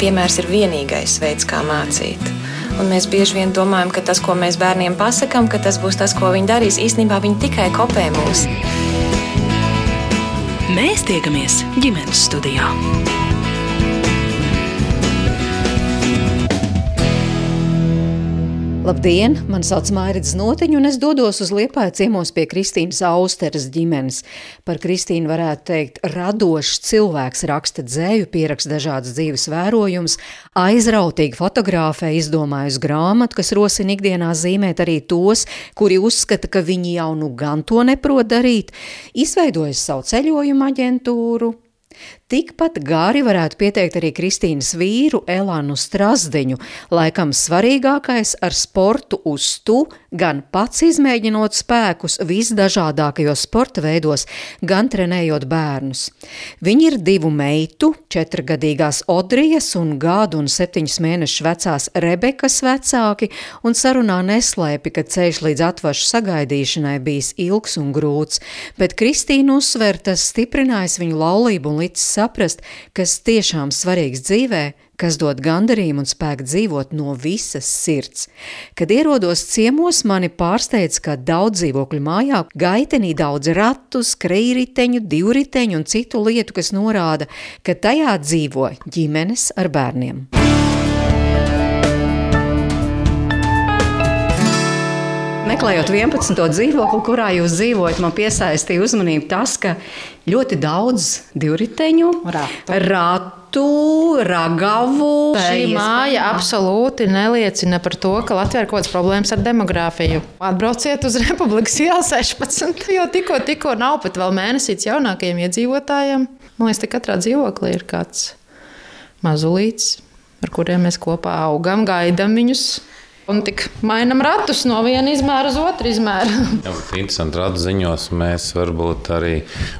piemērs ir vienīgais veids, kā mācīt. Un mēs bieži vien domājam, ka tas, ko mēs bērniem pasakām, tas būs tas, ko viņi darīs. Īsnībā viņi tikai kopē mūs. Mēs tiekamies ģimenes studijā. Labdien! Mani sauc Mairits Notiņa, un es dodos uz Liepāju ciemos pie Kristīnas Austeres ģimenes. Par Kristīnu varētu teikt, radošs cilvēks raksta dzēju, pieraksta dažādas dzīves vērojumus, aizrautīgi fotografē, izdomājusi grāmatu, kas rosina ikdienā zīmēt arī tos, kuri uzskata, ka viņi jau nu gan to neprot darīt, izveidojusi savu ceļojumu aģentūru, Tikpat gari varētu pieteikt arī Kristīnas vīru Elānu Strasdiņu. Laikam svarīgākais ar sportu uz tu, gan pats izmēģinot spēkus visdažādākajos sporta veidos, gan trenējot bērnus. Viņi ir divu meitu, četrgadīgās Odrijas un gadu un septiņus mēnešus vecās Rebekas vecāki, un sarunā neslēpi, ka ceļš līdz atvašu sagaidīšanai bijis ilgs un grūts, bet Kristīna uzsver, tas stiprinājis viņu laulību un līdz saprast, kas tiešām svarīgs dzīvē, kas dod gandarījumu un spēku dzīvot no visas sirds. Kad ierodos ciemos, mani pārsteidz, ka daudz dzīvokļu mājā gaitenī daudz ratu, skrejriteņu, divriteņu un citu lietu, kas norāda, ka tajā dzīvo ģimenes ar bērniem. Meklējot 11. dzīvokli, kurā jūs dzīvojat, man piesaistīja uzmanību tas, ka ļoti daudz divriteņu, ratu, ratu ragavu. Šī māja absolūti neliecina par to, ka Latvijā ir kaut kādas problēmas ar demogrāfiju. Atbrauciet uz Republikas ielu 16, jo tikko, tikko nav pat vēl mēnesīts jaunākajiem iedzīvotājiem. Man liekas, ka katrā dzīvoklī ir kāds mazulīts, ar kuriem mēs kopā augam, gaidām viņus. Un tik mainām ratus no viena izmēra uz otru izmēru. Interesanti, ratu ziņos mēs varbūt arī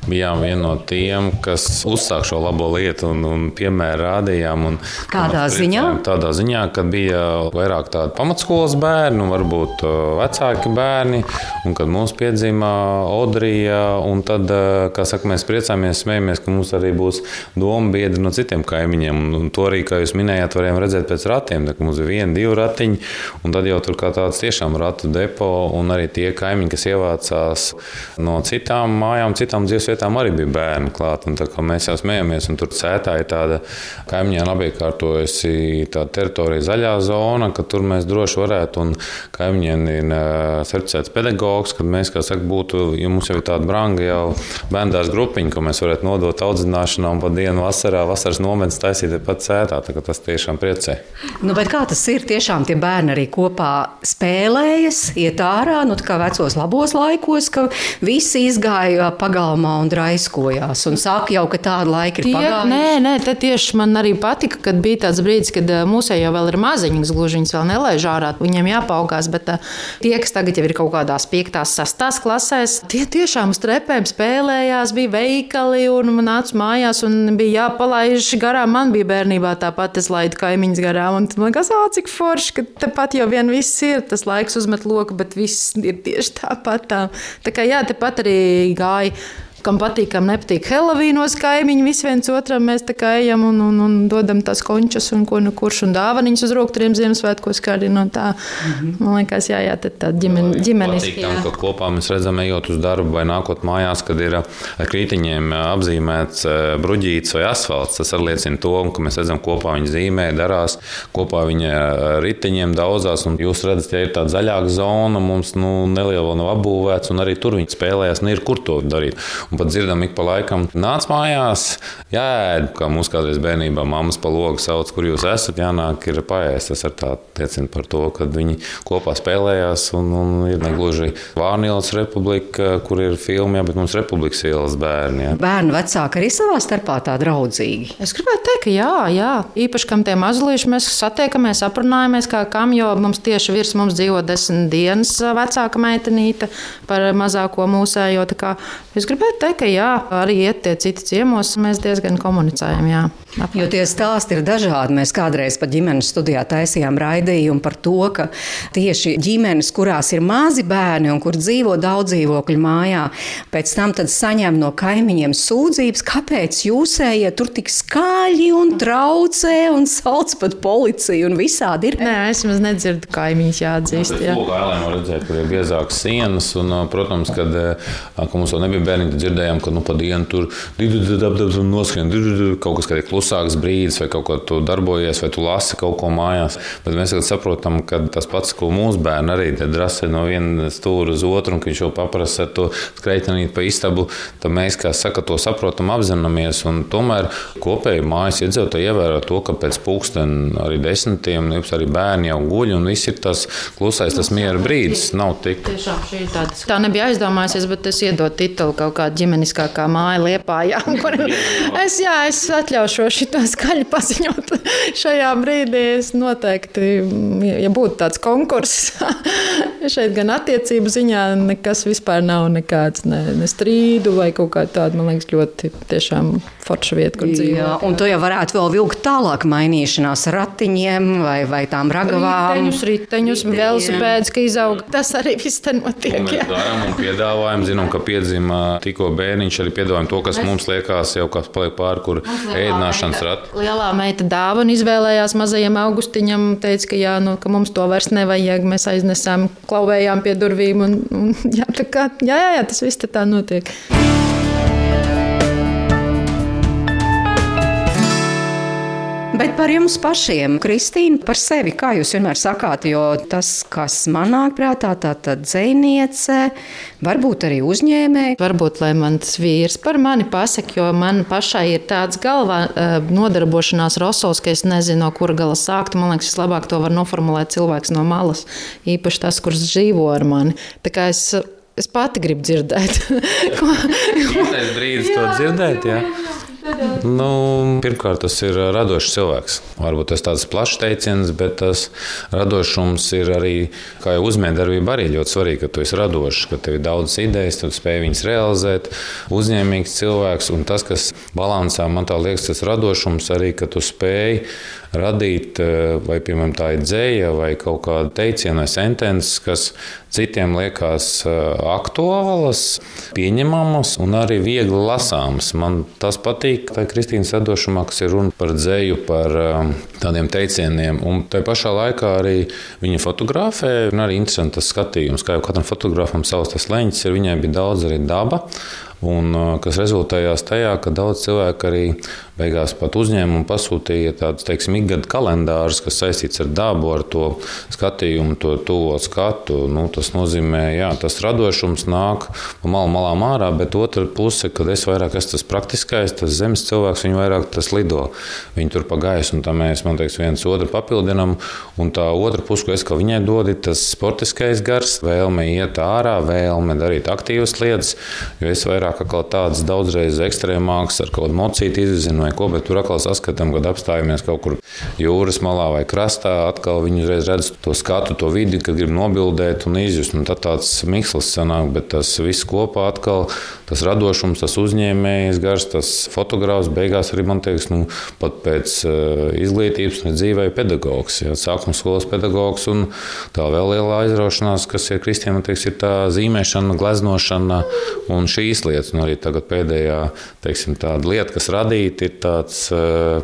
bijām viena no tiem, kas uzsāk šo labo lietu un, un piemēru rādījām. Un, Kādā un ziņā? Tādā ziņā, ka bija vairāk tādu pamatskolas bērnu, varbūt uh, vecāki bērni, un kad mums piedzima Odrija, un tad, uh, kā saka, mēs priecāmies, smējamies, ka mums arī būs doma biedri no citiem kaimiņiem. Un to arī, kā jūs minējāt, varējām redzēt pēc ratiem, tā, ka mums ir viena, divi ratiņi. Un tad jau tur kā tāds tiešām ratu depo, un arī tie kaimiņi, kas ievācās no citām mājām, citām dzīves vietām, arī bija bērni klāt. Un, mēs jau smējamies, un tur cētā ir tāda kaimiņā apiekārtojusi tā teritorija zaļā zona, ka tur mēs droši varētu, un kaimiņiem ir certificēts pedagogs, kad mēs, kā saka, būtu, ja mums jau ir tāda branga jau bērndārs grupiņa, ko mēs varētu nodot audzināšanā un pa dienu vasarā, vasaras nometnes taisīt pat cētā. Tas tiešām priecē. Nu, kā tas ir? Tiešām tie bērni arī kopā spēlējas, iet ārā, nu, kā vecos labos laikos, ka visi izgāja pagalmā un draiskojās. Un saka jau, ka tāda laika ir pagājusi. Nē, nē, te tieši man arī patika, kad bija tāds brīdis, kad mūsē jau vēl ir maziņas, gluži viņas vēl nelaiž ārā, viņiem jāpaugās, bet tie, kas tagad jau ir kaut kādās 5, 6 klasēs, tie tiešām uz trepēm spēlējās, bija veikali un nāca mājās un bija jāpalaiž garām. Man bija bērnībā tāpat, es laidu kaimiņus garām, un man liekas, cik forši, ka tepat jau vien viss ir, tas laiks uzmet loku, bet viss ir tieši tāpat. Tā, tā kā jā, tepat arī gāja kam patīk, kam nepatīk Helovīnos kaimiņi, visi viens otram mēs tā kā ejam un, un, un dodam tās končas un ko nu kurš un dāvaniņas uz rokturiem Ziemassvētkos kādi no tā. -hmm. Man liekas, jā, jā, tā ģimen, ģimenes. Tam, ka kopā mēs redzam, ejot uz darbu vai nākot mājās, kad ir ar krītiņiem apzīmēts bruģīts vai asfalts. Tas arī liecina to, ka mēs redzam, kopā viņi zīmē, darās, kopā viņi riteņiem daudzās. Un jūs redzat, ja ir tāda zaļāka zona, mums nu, neliela vēl nav apbūvēts, un arī tur viņi spēlējas, un ir kur to darīt. Un pat dzirdam, ik pa laikam nāc mājās, jāēd, kā mums kādreiz bērnībā mammas pa logu sauc, kur jūs esat, jānāk ir paēst. Tas ar tā liecina par to, ka viņi kopā spēlējās un, un ir negluži Vārnīlas republika, kur ir filma, jā, bet mums republikas ielas bērni. Jā. Bērnu vecāki arī savā starpā tā draudzīgi. Es gribētu teikt, ka jā, jā. īpaši kam tie mazlīši mēs satiekamies, aprunājamies kā kam, jo mums tieši virs mums dzīvo desmit dienas vecāka meitenīte par mazāko mūsējo. Es gribētu te, ka jā, arī iet tie citi ciemos, mēs diezgan komunicējam. Jā. Jo tie stāsti ir dažādi. Mēs kādreiz pat ģimenes studijā taisījām raidījumu par to, ka tieši ģimenes, kurās ir mazi bērni un kur dzīvo daudz dzīvokļu mājā, pēc tam saņem no kaimiņiem sūdzības, kāpēc jūsējie tur tik skaļi un traucē un sauc pat policiju un visādi ir. Nē, es maz nedzirdu kaimiņus jāatzīst. Jā, tā ir redzēt, kur ir biezākas sienas. Un, protams, kad, kad mums vēl nebija bērni, tad dzirdējām, ka nu, pa dienu tur noskrien kaut kas, ir klusāks brīdis, vai kaut ko tu darbojies, vai tu lasi kaut ko mājās. Bet mēs saprotam, ka tas pats, ko mūsu bērni arī drasē no viena stūra uz otru, un viņš jau paprasa to skreitenīt pa istabu, tad mēs, kā saka, to saprotam, apzināmies. Tomēr kopēji mājas iedzīvotāji ievēro to, ka pēc pulksten arī desmitiem, arī bērni jau guļ, un viss ir tas klusais, tas miera brīdis. Nav tik. Tiešām šī ir tāda. Tā nebija aizdomājusies, bet es iedodu titulu kaut kādā ģimeniskākā māja liepā. Jā, kur es, jā, es atļaušos šo skaļi paziņot šajā brīdī. Es noteikti, ja būtu tāds konkurss, šeit gan attiecību ziņā nekas vispār nav nekāds ne, ne strīdu vai kaut kā tāda, man liekas, ļoti tiešām forša vieta, kur dzīvot. Jā, un to jau varētu vēl vilkt tālāk mainīšanās ratiņiem vai, vai tām ragavām. Riteņus, riteņus, velosipēdus, ka izaug. Tas arī viss te notiek. Un mēs darām un piedāvājam, zinām, ka piedzima tikko bērniņš, arī piedāvājam to, kas mēs... mums liekas jau kas paliek pāri, kur ēdināšanas rati. Lielā meita dāvana izvēlējās mazajam augustiņam, teica, ka, jā, nu, ka mums to vairs nevajag. Mēs aiznesām, klauvējām pie durvīm un, un jā, kā, jā, jā, jā, tas viss tā notiek. Bet par jums pašiem, Kristīna, par sevi, kā jūs vienmēr sakāt, jo tas, kas man nāk prātā, tā tad dzēniece, varbūt arī uzņēmēji. Varbūt, lai mans vīrs par mani pasaka, jo man pašai ir tāds galvā eh, nodarbošanās rosos, ka es nezinu, no kura gala sākt. Man liekas, vislabāk to var noformulēt cilvēks no malas, īpaši tas, kurš dzīvo ar mani. Tā kā es Es pati gribu dzirdēt, tas brīdis to dzirdēt. Jā. Nu, pirmkārt, tas ir radošs cilvēks. Varbūt tas ir tāds plašs teiciens, bet tas radošums ir arī, kā jau uzņēmējdarbība, arī ļoti svarīgi, ka tu esi radošs, ka tev ir daudz idejas, tu spēj viņas realizēt, uzņēmīgs cilvēks. Un tas, kas balansā man tā liekas, tas radošums arī, ka tu spēj radīt, eh, vai piemēram tā ir dzēja, vai kaut kāda teiciena vai sentences, kas citiem liekas eh, aktuālas, pieņemamas un arī viegli lasāmas. Man tas patīk, tā Kristīnas radošumā, kas ir runa par dzēju, par eh, tādiem teicieniem. Un tā pašā laikā arī viņa fotografē, un arī interesants skatījums, kā jau katram fotografam savs tas leņķis ir, viņai bija daudz arī daba. Un, kas rezultējās tajā, ka daudz cilvēku arī beigās pat uzņēmumu pasūtīja tādus, ikgada kalendārus, kas saistīts ar dabu, ar to skatījumu, to tuvo skatu. Nu, tas nozīmē, ka tas radošums nāk no malu malām ārā, bet otra puse, kad es vairāk esmu tas praktiskais, tas zemes cilvēks, viņi vairāk tas lido. Viņi tur pa gaisu, un tā mēs, liekas, viens otru papildinām. Un tā otra puse, ko es kā viņai dodu, ir tas sportiskais gars, vēlme iet ārā, vēlme darīt aktīvas lietas, jo es vairāk vairāk tādas daudzreiz ekstrēmākas, ar kaut kādu mocītu izzinu vai ko, bet tur atkal saskatām, kad apstājamies kaut kur jūras malā vai krastā, atkal viņi uzreiz redz to skatu, to vidi, kad grib nobildēt un izjust. Un tad tāds mikslis sanāk, bet tas viss kopā atkal, tas radošums, tas uzņēmējs gars, tas fotogrāfs beigās arī man liekas, nu, pat pēc uh, izglītības un dzīvē pedagogs, ja, sākuma skolas pedagogs un tā vēl liela aizraušanās, kas ir Kristiem, teiks, ir tā zīmēšana, gleznošana un šīs lietas. Un arī tagad pēdējā teiksim, lieta, kas radīta, ir tāds. Uh,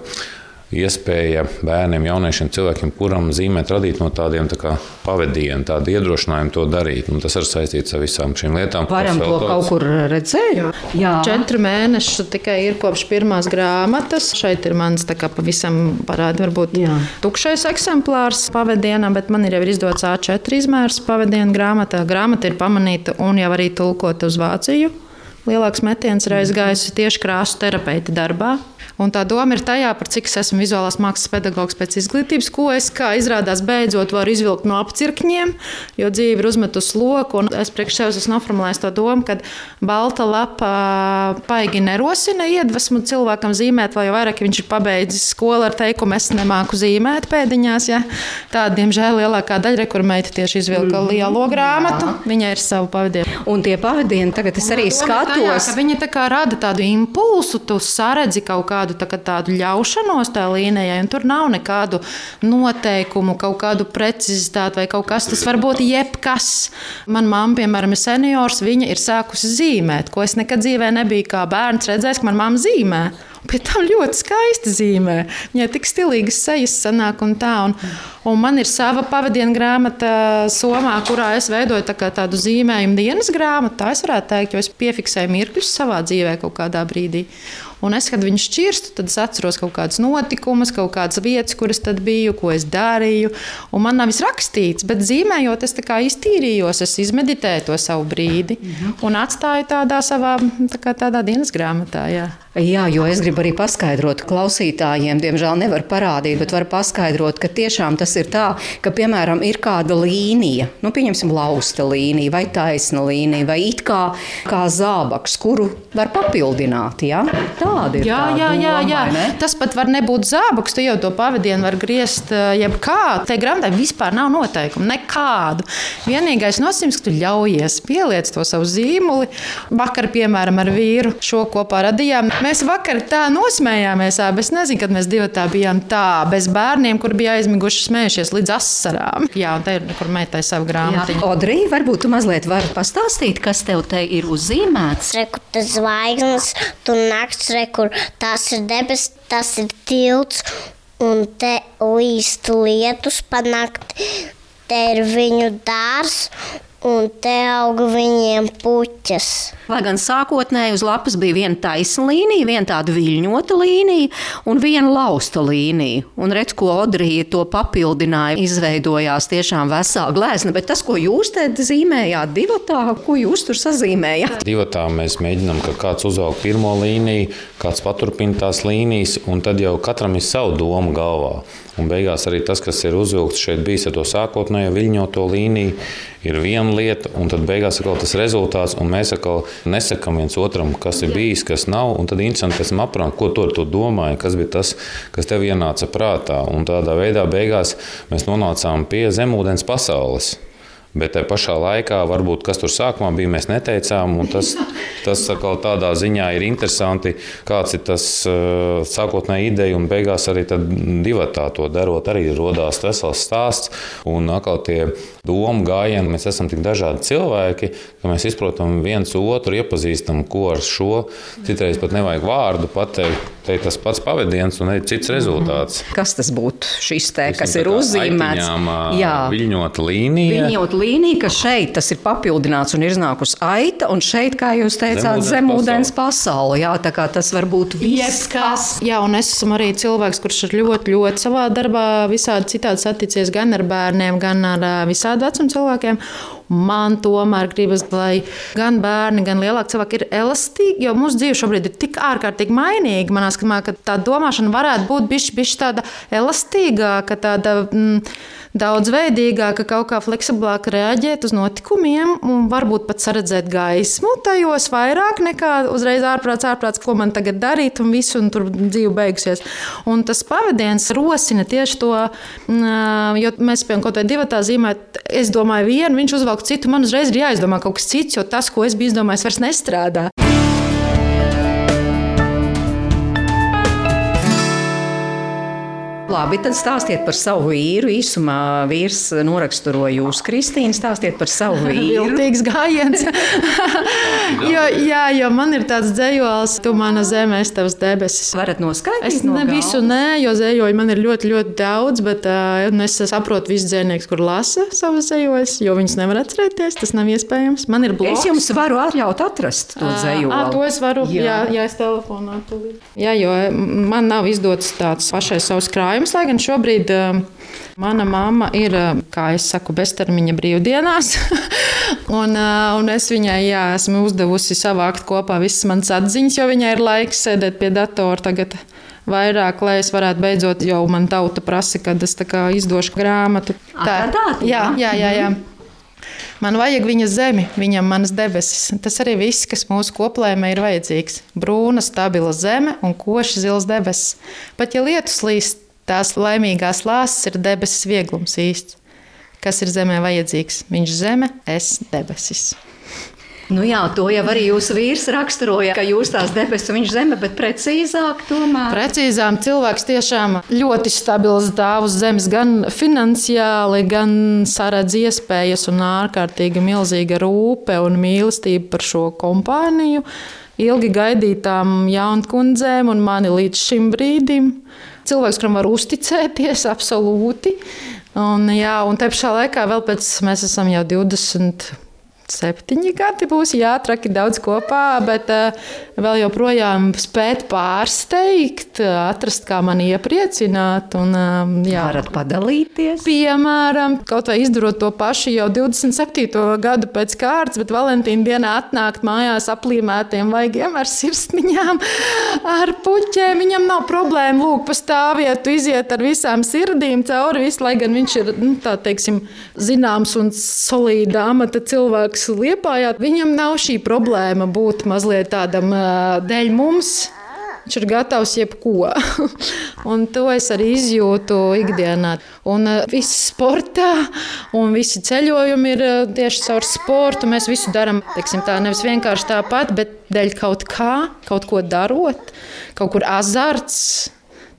iespēja bērniem, jauniešiem, cilvēkiem, kuram zīmēt, radīt no tādiem tā pavadieniem, tādu iedrošinājumu to darīt. Un tas ir saistīts ar visām šīm lietām. Varam to tāds... kaut kur redzēt. Jā, četri mēneši tikai ir kopš pirmās grāmatas. Šeit ir mans pavisam parādi, varbūt Jā. tukšais eksemplārs pavadienam, bet man ir jau izdots A4 izmērs pavadienu grāmatā. Grāmata ir pamanīta un jau arī tulkota uz Vāciju lielāks metiens ir aizgājis tieši krāsu terapeita darbā. Un tā doma ir tajā, par cik es esmu vizuālās mākslas pedagogs pēc izglītības, ko es, kā izrādās, beidzot varu izvilkt no apcirkņiem, jo dzīve ir uzmetusi loku. Es priekš sevis esmu noformulējis to domu, ka balta lapa paigi nerosina iedvesmu cilvēkam zīmēt, vai vairāk, viņš ir pabeidzis skolu ar teikumu, es nemāku zīmēt pēdiņās. Ja? Tā, diemžēl, lielākā daļa rekurmeita tieši izvilka mm. lielo grāmatu. Viņai ir savu pavadienu. Un tie pavadieni tagad es arī skatos. Tajā, viņi tā kā rada tādu impulsu, tu saredzi kaut kādu tā, tādu ļaušanos tā līnijai, un tur nav nekādu noteikumu, kaut kādu precizitāti vai kaut kas. Tas var būt jebkas. Man mamma, piemēram, ir seniors, viņa ir sākusi zīmēt, ko es nekad dzīvē nebiju kā bērns redzējis, ka man mamma zīmē. Pēc tam ļoti skaisti zīmē. Viņai tik stilīgas sejas sanāk un tā. Un, un man ir sava pavadienu grāmata Somā, kurā es veidoju tā tādu zīmējumu dienas grāmatu. Tā es varētu teikt, jo es piefiksēju mirkļus savā dzīvē kaut kādā brīdī. Un es, kad viņš šķirstu, tad es atceros kaut kādas notikumus, kaut kādas vietas, kuras tad biju, ko es darīju. Un man nav viss rakstīts, bet zīmējot, es tā iztīrījos, es izmeditēju to savu brīdi un atstāju tādā savā tā tādā dienas grāmatā. Jā. Jā, jo es gribu arī paskaidrot klausītājiem, diemžēl nevar parādīt, bet var paskaidrot, ka tiešām tas ir tā, ka, piemēram, ir kāda līnija, nu, pieņemsim, lausta līnija vai taisna līnija, vai it kā, kā zābaks, kuru var papildināt. Ja? Tāda ir. Jā, jā, jā, jā. Ne? tas pat var nebūt zābaks, tu jau to pavadienu var griezt eh, jebkā. Te grāmatai vispār nav noteikumu, nekādu. Vienīgais nosacījums, ka tu ļaujies pieliec to savu zīmoli. Vakar, piemēram, ar vīru šo kopā radījām. Mēs vakar tā nosmējāmies, bet es nezinu, kad mēs divi tā bijām tā, bez bērniem, kur bija aizmiguši smējušies līdz asarām. Jā, un te ir, kur meitai savu grāmatu. Odrī, varbūt tu mazliet vari pastāstīt, kas tev te ir uzzīmēts? Rekur tas zvaigznes, tu nakts, rekur tas ir debesis, tas ir tilts, un te līst lietus panākt. Te ir viņu dārs, un te auga viņiem puķas. Lai gan sākotnēji uz lapas bija viena taisna līnija, viena tāda viļņota līnija un viena lausta līnija. Un redz, ko Odrija to papildināja, izveidojās tiešām vesela glezna. Bet tas, ko jūs te zīmējāt divatā, ko jūs tur sazīmējāt? Divatā mēs mēģinām, ka kāds uzvelk pirmo līniju, kāds paturpina tās līnijas, un tad jau katram ir savu domu galvā. Un beigās arī tas, kas ir uzvilkts šeit, bijis ar to sākotnējo viļņoto līniju, ir viena lieta, un tad beigās ir tas rezultāts, un mēs atkal nesakām viens otram, kas ir bijis, kas nav. Un tad interesanti pēc tam aprunāt, ko tu ar to domāji, kas bija tas, kas tev ienāca prātā. Un tādā veidā beigās mēs nonācām pie zemūdens pasaules. Bet tajā pašā laikā, varbūt kas tur sākumā bija, mēs neteicām. Tas, tas atkal tādā ziņā ir interesanti, kāds ir tas uh, sākotnēji ideja, un beigās arī divatā to darot, arī radās vesels stāsts. Un atkal tie domu gājieni, mēs esam tik dažādi cilvēki, ka mēs izprotam viens otru, iepazīstam, ko ar šo. Citreiz pat nevajag vārdu pateikt te ir tas pats pavadiens un ir cits rezultāts. Mhm. Kas tas būtu šis te, kas ir uzzīmēts? Jā, viļņot līnija. Viļņot līnija, ka šeit tas ir papildināts un ir iznākusi aita, un šeit, kā jūs teicāt, zemūdens pasaule. Jā, tā kā tas var būt viss. Jā, un es esmu arī cilvēks, kurš ir ļoti, ļoti savā darbā visādi citādi saticies gan ar bērniem, gan ar visādi vecuma cilvēkiem. Man tomēr gribas, lai gan bērni, gan lielāki cilvēki ir elastīgi, jo mūsu dzīve šobrīd ir tik ārkārtīgi mainīga. Manā skatījumā, ka tā domāšana varētu būt bišķi tāda elastīgāka, tāda mm, daudzveidīgāka, kaut kā fleksiblāka reaģēt uz notikumiem un varbūt pat saredzēt gaismu tajos vairāk nekā uzreiz ārprāts, ārprāts, ko man tagad darīt, un viss, un tur dzīve beigusies. Un tas pavadiens rosina tieši to, mm, jo mēs, piemēram, kaut kādā divatā zīmēt, es domāju, vienu, viņš uzvelk citu, man uzreiz ir jāizdomā kaut kas cits, jo tas, ko es biju izdomājis, vairs nestrādā. Labi, tad stāstiet par savu vīru. Īsumā vīrs noraksturoja jūs, Kristīna. Stāstiet par savu vīru. Viltīgs gājiens. jo, jā, jo man ir tāds dzējols, tu mana zeme, es tavs debesis. Varat noskaidrot? Es no ne galvas. visu nē, jo dzējoļi man ir ļoti, ļoti daudz, bet uh, es saprotu visus dzēnieks, kur lasa savas dzējoļus, jo viņus nevar atcerēties. Tas nav iespējams. Man ir bloks. Es jums varu atļaut atrast to dzējoli. Ah, to es varu, jā, jā, jā es telefonā. Tūlīt. Jā, jo man nav izdots tāds pašai savs krājums laimes, lai gan šobrīd uh, mana mamma ir, uh, kā es saku, beztermiņa brīvdienās. un, uh, un es viņai jā, esmu uzdevusi savākt kopā visas manas atziņas, jo viņai ir laiks sēdēt pie datora tagad vairāk, lai es varētu beidzot, jau man tauta prasa, kad es izdošu grāmatu. Tā ir tā, jā, jā, jā. jā. Man vajag viņa zemi, viņam manas debesis. Tas arī viss, kas mūsu koplēmē ir vajadzīgs. Brūna, stabila zeme un koši zils debesis. Pat ja lietus līst, tās laimīgās lāsas ir debesis vieglums īsts. Kas ir zemē vajadzīgs? Viņš zeme, es debesis. Nu jā, to jau arī jūsu vīrs raksturoja, ka jūs tās debesis, viņš zeme, bet precīzāk tomēr. Precīzām cilvēks tiešām ļoti stabils stāv uz zemes, gan finansiāli, gan saredz iespējas un ārkārtīgi milzīga rūpe un mīlestība par šo kompāniju. Ilgi gaidītām jaunkundzēm un mani līdz šim brīdim. Cilvēks, kuram var uzticēties, absolūti. Un, jā, un te pašā laikā vēl pēc mēs esam jau 20 septiņi gadi būs jāatraki daudz kopā, bet uh, vēl joprojām spēt pārsteigt, atrast, kā man iepriecināt. Un, uh, jā, varat padalīties. Piemēram, kaut vai izdarot to pašu jau 27. gadu pēc kārtas, bet Valentīna dienā atnākt mājās aplīmētiem vaigiem ar sirsniņām, ar puķiem. Viņam nav problēma lūk pa stāvvietu, iziet ar visām sirdīm cauri visu, lai gan viņš ir, nu, tā teiksim, zināms un solīda amata cilvēks cilvēks liepājā, viņam nav šī problēma būt mazliet tādam dēļ mums. Viņš ir gatavs jebko. un to es arī izjūtu ikdienā. Un viss sportā, un visi ceļojumi ir tieši caur sportu. Mēs visu darām, teiksim, tā nevis vienkārši tāpat, bet dēļ kaut kā, kaut ko darot, kaut kur azarts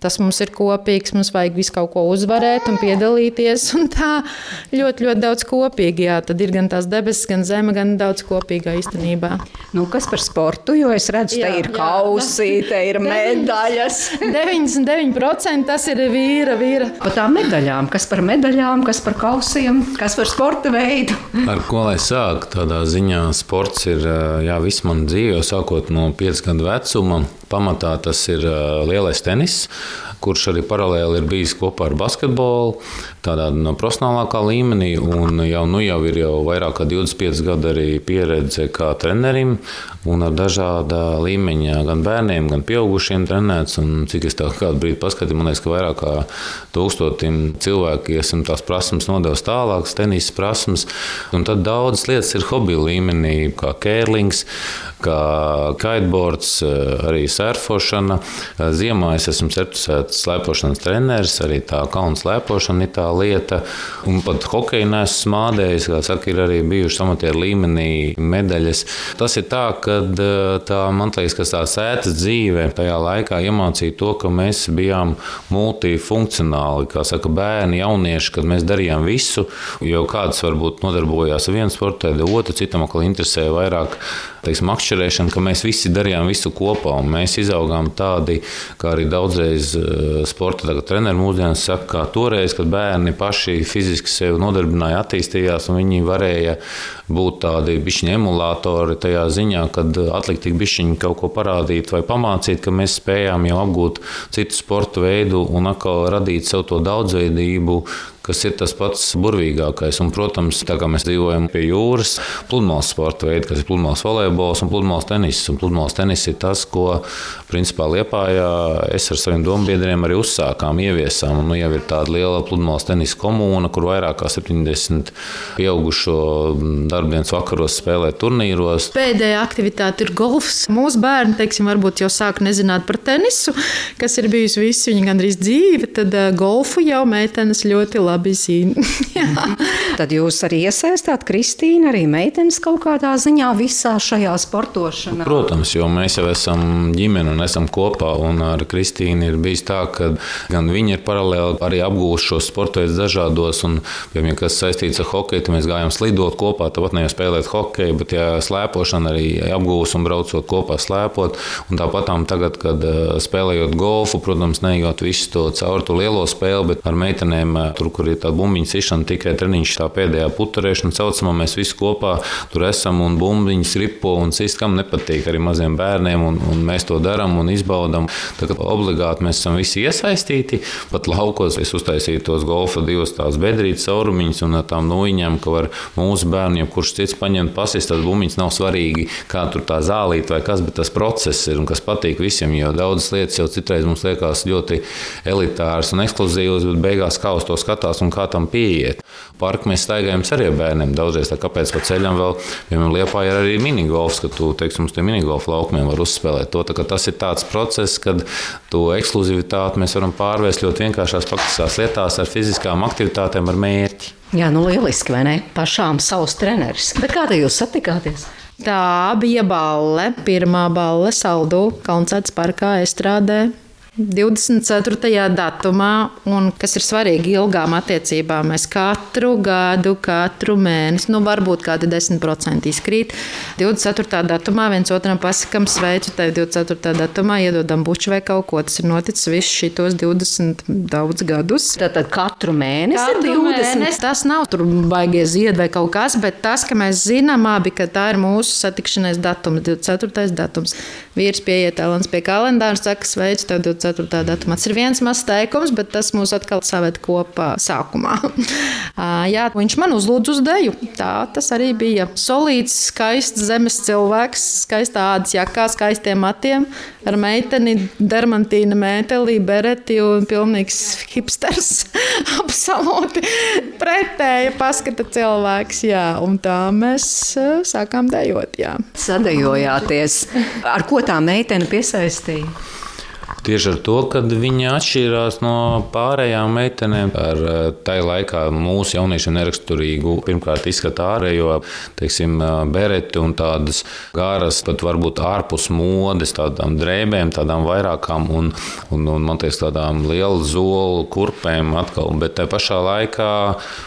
tas mums ir kopīgs, mums vajag visu kaut ko uzvarēt un piedalīties. Un tā ļoti, ļoti daudz kopīgi. Jā, tad ir gan tās debesis, gan zeme, gan daudz kopīgā īstenībā. Nu, kas par sportu? Jo es redzu, jā, te ir kausi, te ir medaļas. 99% tas ir vīra, vīra. Par tām medaļām, kas par medaļām, kas par kausiem, kas par sporta veidu. Ar ko lai sāk? Tādā ziņā sports ir jā, viss man dzīve, sākot no 5 gadu vecuma. Pamatā tas ir lielais tenis kurš arī paralēli ir bijis kopā ar basketbolu, tādā no profesionālākā līmenī. Un jau, nu, jau ir jau vairāk kā 25 gadu arī pieredze kā trenerim un ar dažāda līmeņa gan bērniem, gan pieaugušiem trenēts. Un, cik es tā kādu brīdi paskatīju, man liekas, ka vairāk kā tūkstotim cilvēki esam tās prasmes nodevis tālākas, tenisa prasmes. Un tad daudzas lietas ir hobija līmenī, kā kērlings, kā kiteboards, arī surfošana. Ziemā es esmu certificēts slēpošanas treneris, arī tā kalnu slēpošana ir tā lieta. Un pat hokeja nesu smādējis, kā saka, ir arī bijušas amatieru līmenī medaļas. Tas ir tā, ka tā, man liekas, ka tā sētas dzīve tajā laikā iemācīja to, ka mēs bijām multifunkcionāli, kā saka, bērni, jaunieši, kad mēs darījām visu, jo kāds varbūt nodarbojās ar vienu sportu, tad otru citam atkal interesēja vairāk teiksim, makšķerēšana, ka mēs visi darījām visu kopā. Mēs izaugām tādi, kā arī daudzreiz sporta treneri mūsdienās saka, kā toreiz, kad bērni paši fiziski sevi nodarbināja, attīstījās un viņi varēja būt tādi bišķiņi emulatori tajā ziņā, kad atlikt tik bišķiņi kaut ko parādīt vai pamācīt, ka mēs spējām jau apgūt citu sporta veidu un atkal radīt sev to daudzveidību, kas ir tas pats burvīgākais. Un, protams, tā kā mēs dzīvojam pie jūras, pludmales sporta veidi, kas ir pludmales volejbols un pludmales tenis. Un pludmales tenis ir tas, ko principā Liepājā es ar saviem dombiedriem arī uzsākām, ieviesām. Un, nu, jau ir tāda liela pludmales tenisa komūna, kur vairāk kā 70 pieaugušo darbdienas vakaros spēlē turnīros. Pēdējā aktivitāte ir golfs. Mūsu bērni, teiksim, varbūt jau sāk nezināt par tenisu, kas ir bijis visu viņa gandrīz dzīve, tad uh, golfu jau meitenes ļoti labi labi zina. Tad jūs arī iesaistāt Kristīnu, arī meitenes kaut kādā ziņā visā šajā sportošanā. Protams, jo mēs jau esam ģimene un esam kopā. Un ar Kristīnu ir bijis tā, ka gan viņa ir paralēli arī apgūst šos sporta veidus dažādos. Un, piemēram, kas saistīts ar hokeju, tad mēs gājām slidot kopā. Tāpat sākotnēji spēlēt hokeju, bet jā, slēpošana arī apgūst un braucot kopā slēpot. Un tāpat tagad, kad spēlējot golfu, protams, neejot visu to caur to lielo spēli, bet ar meitenēm, tur, kur ir tā bumbiņa sišana, tikai treniņš, tā pēdējā puturēšana, saucamā, mēs visi kopā tur esam un bumbiņas ripo un cits, kam nepatīk arī maziem bērniem, un, un mēs to darām un izbaudām. Tagad obligāti mēs esam visi iesaistīti. Pat laukos es uztaisīju tos golfa divas tās bedrītes caurumiņas un tām noiņām, ka var mūsu bērni, kurš cits paņemt pasist, tas bumbiņas nav svarīgi, kā tur tā zālīt vai kas, bet tas process ir un kas patīk visiem, jo daudzas lietas jau citreiz mums liekas ļoti elitāras un ekskluzīvas, bet beigās kā uz to skatās un kā tam pieiet. Parku mēs staigājam arī ar bērniem daudzreiz, tā kāpēc pa ceļam vēl, piemēram, Liepā ir arī minigolfs, ka tu, teiksim, uz tiem minigolfa laukumiem var uzspēlēt to. Tā, tas ir tāds process, kad to ekskluzivitāti mēs varam pārvērst ļoti vienkāršās faktiskās lietās ar fiziskām aktivitātēm ar mērķi. Jā, nu lieliski, vai ne? Pašām savs treneris. Bet kā jūs satikāties? Tā bija balle, pirmā balle Saldu koncerts parkā Estrādē. 24. datumā, un kas ir svarīgi ilgām attiecībām, mēs katru gadu, katru mēnesi, nu varbūt kādi 10% izkrīt. 24. datumā viens otram pasakām, sveicu tevi 24. datumā, iedodam buču vai kaut ko. Tas ir noticis visus šitos 20 daudz gadus. Tātad katru mēnesi katru ir 20. Mēnesi. Tas nav tur baigie zied vai kaut kas, bet tas, ka mēs zinām abi, ka tā ir mūsu satikšanās datums, 24. datums. Vīrs pieiet talants pie kalendāra, saka, sveicu tevi 24. Datumā. Tas ir viens mazs teikums, bet tas mūs atkal saved kopā sākumā. Jā, viņš man uzlūdz uz deju. Tā tas arī bija. Solīts, skaists zemes cilvēks, skaistā ādas jakā, skaistiem matiem, ar meiteni, dermantīna mētelī, bereti un pilnīgs hipsters. Absolūti pretēja paskata cilvēks. Jā, un tā mēs sākām dejot. Jā. Sadejojāties. Ar ko tā meitene piesaistīja? Tieši ar to, ka viņa atšķīrās no pārējām meitenēm. Ar eh, tajā laikā mūsu jauniešiem neraksturīgu, pirmkārt, izskatu ārējo, teiksim, eh, bereti un tādas garas, pat varbūt ārpus modes, tādām drēbēm, tādām vairākām un, un, un man liekas, tādām lielu zolu kurpēm atkal. Bet tajā pašā laikā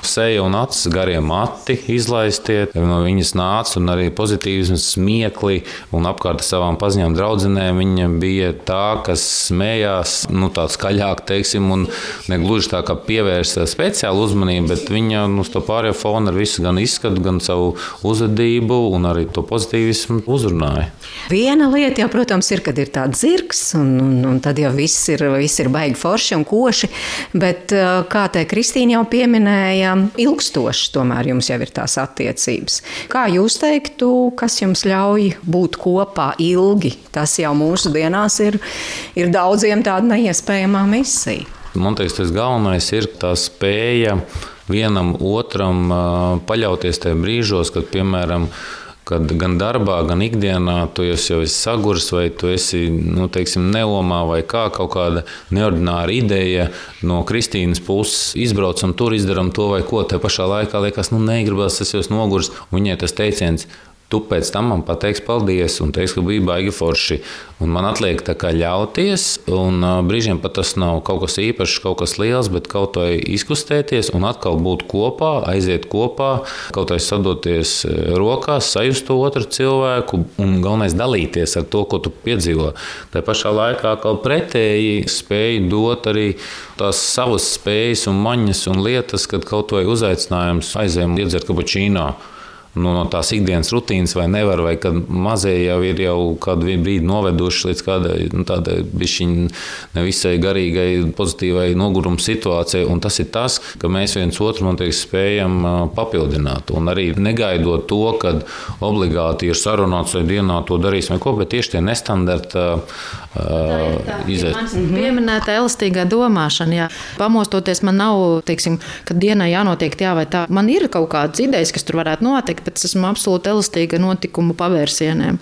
seja un acis garie mati izlaistie. No viņas nāca un arī pozitīvs smiekli un apkārt savām paziņām draudzenēm viņa bija tā, kas smējās, nu, tā skaļāk, teiksim, un ne gluži tā kā pievērsta speciālu uzmanību, bet viņa nu, uz to pārējo fonu ar visu gan izskatu, gan savu uzvedību un arī to pozitīvismu uzrunāja. Viena lieta jau, protams, ir, kad ir tāds zirgs, un, un, un tad jau viss ir, viss ir baigi forši un koši, bet kā te Kristīna jau pieminēja, ilgstoši tomēr jums jau ir tās attiecības. Kā jūs teiktu, kas jums ļauj būt kopā ilgi? Tas jau mūsu dienās ir, ir daudziem tāda neiespējama misija. Man liekas, tas galvenais ir tā spēja vienam otram paļauties tajā brīžos, kad, piemēram, kad gan darbā, gan ikdienā tu jau esi saguris, vai tu esi nu, teiksim, neomā, vai kā kaut kāda neordināra ideja no Kristīnas puses izbraucam, tur izdarām to vai ko. Te pašā laikā liekas, nu, negribas, tas jau ir noguris. Viņai tas teiciens, Tu pēc tam man pateiksi paldies, un teiks, ka bija baigi forši. Un man atliek tā kā ļauties, un brīžiem pat tas nav kaut kas īpašs, kaut kas liels, bet kaut vai izkustēties un atkal būt kopā, aiziet kopā, kaut vai sadoties rokās, sajust to otru cilvēku un galvenais dalīties ar to, ko tu piedzīvo. Tā pašā laikā kaut pretēji spēj dot arī tās savas spējas un maņas un lietas, kad kaut vai uzaicinājums aizējām iedzert kapučīnā nu, no tās ikdienas rutīnas, vai nevar, vai kad mazie jau ir jau kādu brīdi noveduši līdz kādai nu, tādai bišķiņai nevisai garīgai, pozitīvai noguruma situācijai. Un tas ir tas, ka mēs viens otru teiks, spējam papildināt. Un arī negaidot to, ka obligāti ir sarunāts, vai dienā to darīsim, vai ko, bet tieši tie nestandarta izaicinājumi. Pieminēta elastīgā domāšana. Jā. Pamostoties, man nav, teiksim, ka dienā jānotiek tā vai tā. Man ir kaut kādas idejas, kas tur varētu notikt es esmu absolūti elastīga notikumu pavērsieniem.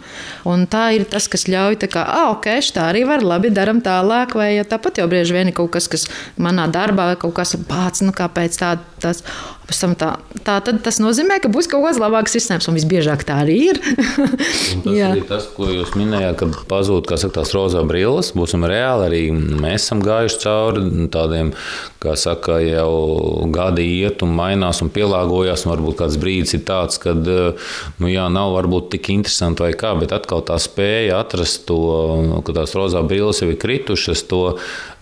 Un tā ir tas, kas ļauj, kā, ah, ok, tā arī var, labi, daram tālāk, vai tāpat jau bieži vien ir kaut kas, kas manā darbā vai kaut kas pats, nu kāpēc tā, tas. Tam tā, tā tad tas nozīmē, ka būs kaut kāds labāks risinājums, un visbiežāk tā arī ir. Tas arī tas, ko jūs minējāt, kad pazūd saka, tās rozā brilles. Būsim reāli, arī mēs esam gājuši cauri tādiem, kā saka, jau gadi iet un mainās un pielāgojas. Varbūt kāds brīdis ir tāds, kad nu, jā, nav varbūt tik interesanti vai kā, bet atkal tā spēja atrast to, ka tās rozā brilles jau ir kritušas, to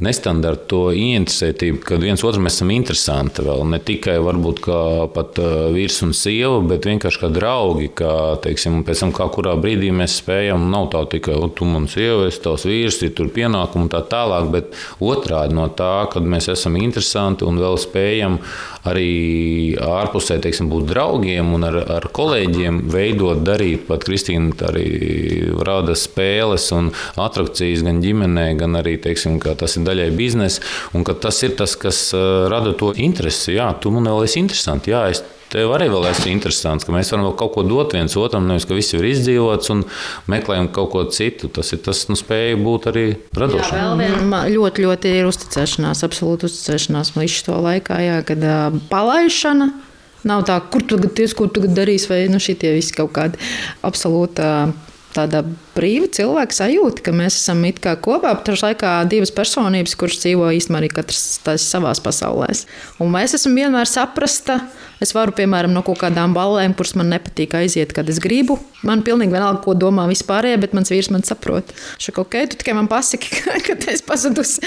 nestandartu, to ieinteresētību, kad viens otram esam interesanti vēl ne tikai varbūt kā pat vīrs un sieva, bet vienkārši kā draugi, kā, teiksim, pēc tam kā kurā brīdī mēs spējam, nav tā tikai, tu man sieva, es tavs vīrs, ir tur pienākumi un tā tālāk, bet otrādi no tā, kad mēs esam interesanti un vēl spējam arī ārpusē, teiksim, būt draugiem un ar, ar kolēģiem veidot, darīt, pat Kristīna arī rada spēles un atrakcijas gan ģimenē, gan arī, teiksim, tas ir daļai biznesa tas ir tas, kas rada to interesi. Jā, tu man vēl esi interesanti, jā, es Tev arī vēl ir interesants, ka mēs varam kaut ko dot viens otram, nevis ka viss ir izdzīvots un meklējam kaut ko citu. Tas ir tas, nu, spēja būt arī radošam. Jā, vēl viena ļoti, ļoti ir uzticēšanās, absolūti uzticēšanās visu to laikā, jā, kad uh, palaišana. Nav tā, kur tu ties, ko tu darīsi, vai nu, šitie visi kaut kādi absolūti tāda brīva cilvēka sajūta, ka mēs esam kopā, bet tajā laikā divas personības, kuras dzīvo īstenībā arī katrs savā pasaulē. Un mēs esam vienmēr saprasta Es varu, piemēram, no kaut kādām ballēm, kuras man nepatīk, aiziet, kad es gribu. Man pilnīgi vienalga, ko domā vispārējie, bet mans vīrs man saprot. Viņš saka, ok, tu tikai man pasaki, kad es pazudusi.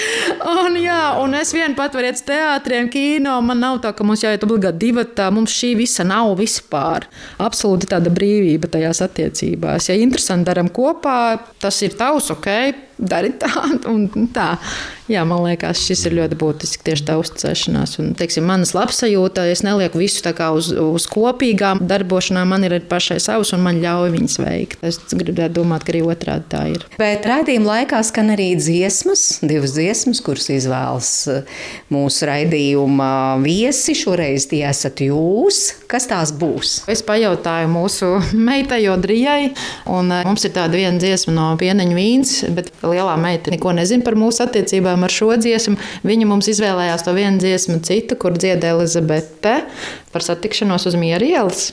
Un, jā, un es vien pat varu iet uz teātriem, kino. Man nav tā, ka mums jāiet obligāti divi. Mums šī visa nav vispār. Absolūti tāda brīvība tajās attiecībās. Ja interesanti darām kopā, tas ir tavs, ok dari tā un tā. Jā, man liekas, šis ir ļoti būtiski tieši tā uzticēšanās. Un, teiksim, manas labsajūta, es nelieku visu uz, uz kopīgām darbošanām, man ir pašai savs un man ļauj viņas veikt. Es gribētu domāt, ka arī otrādi tā ir. Bet raidījuma laikā skan arī dziesmas, divas dziesmas, kuras izvēlas eh, mūsu raidījuma viesi. Šoreiz tie esat jūs. Kas tās būs? Es pajautāju mūsu meitai Jodrijai, un eh, mums ir tāda viena dziesma no pieneņa vīns, bet lielā meita neko nezina par mūsu attiecībām ar šo dziesmu. Viņa mums izvēlējās to vienu dziesmu, citu, kur dzieda Elizabete par satikšanos uz Miera ielas.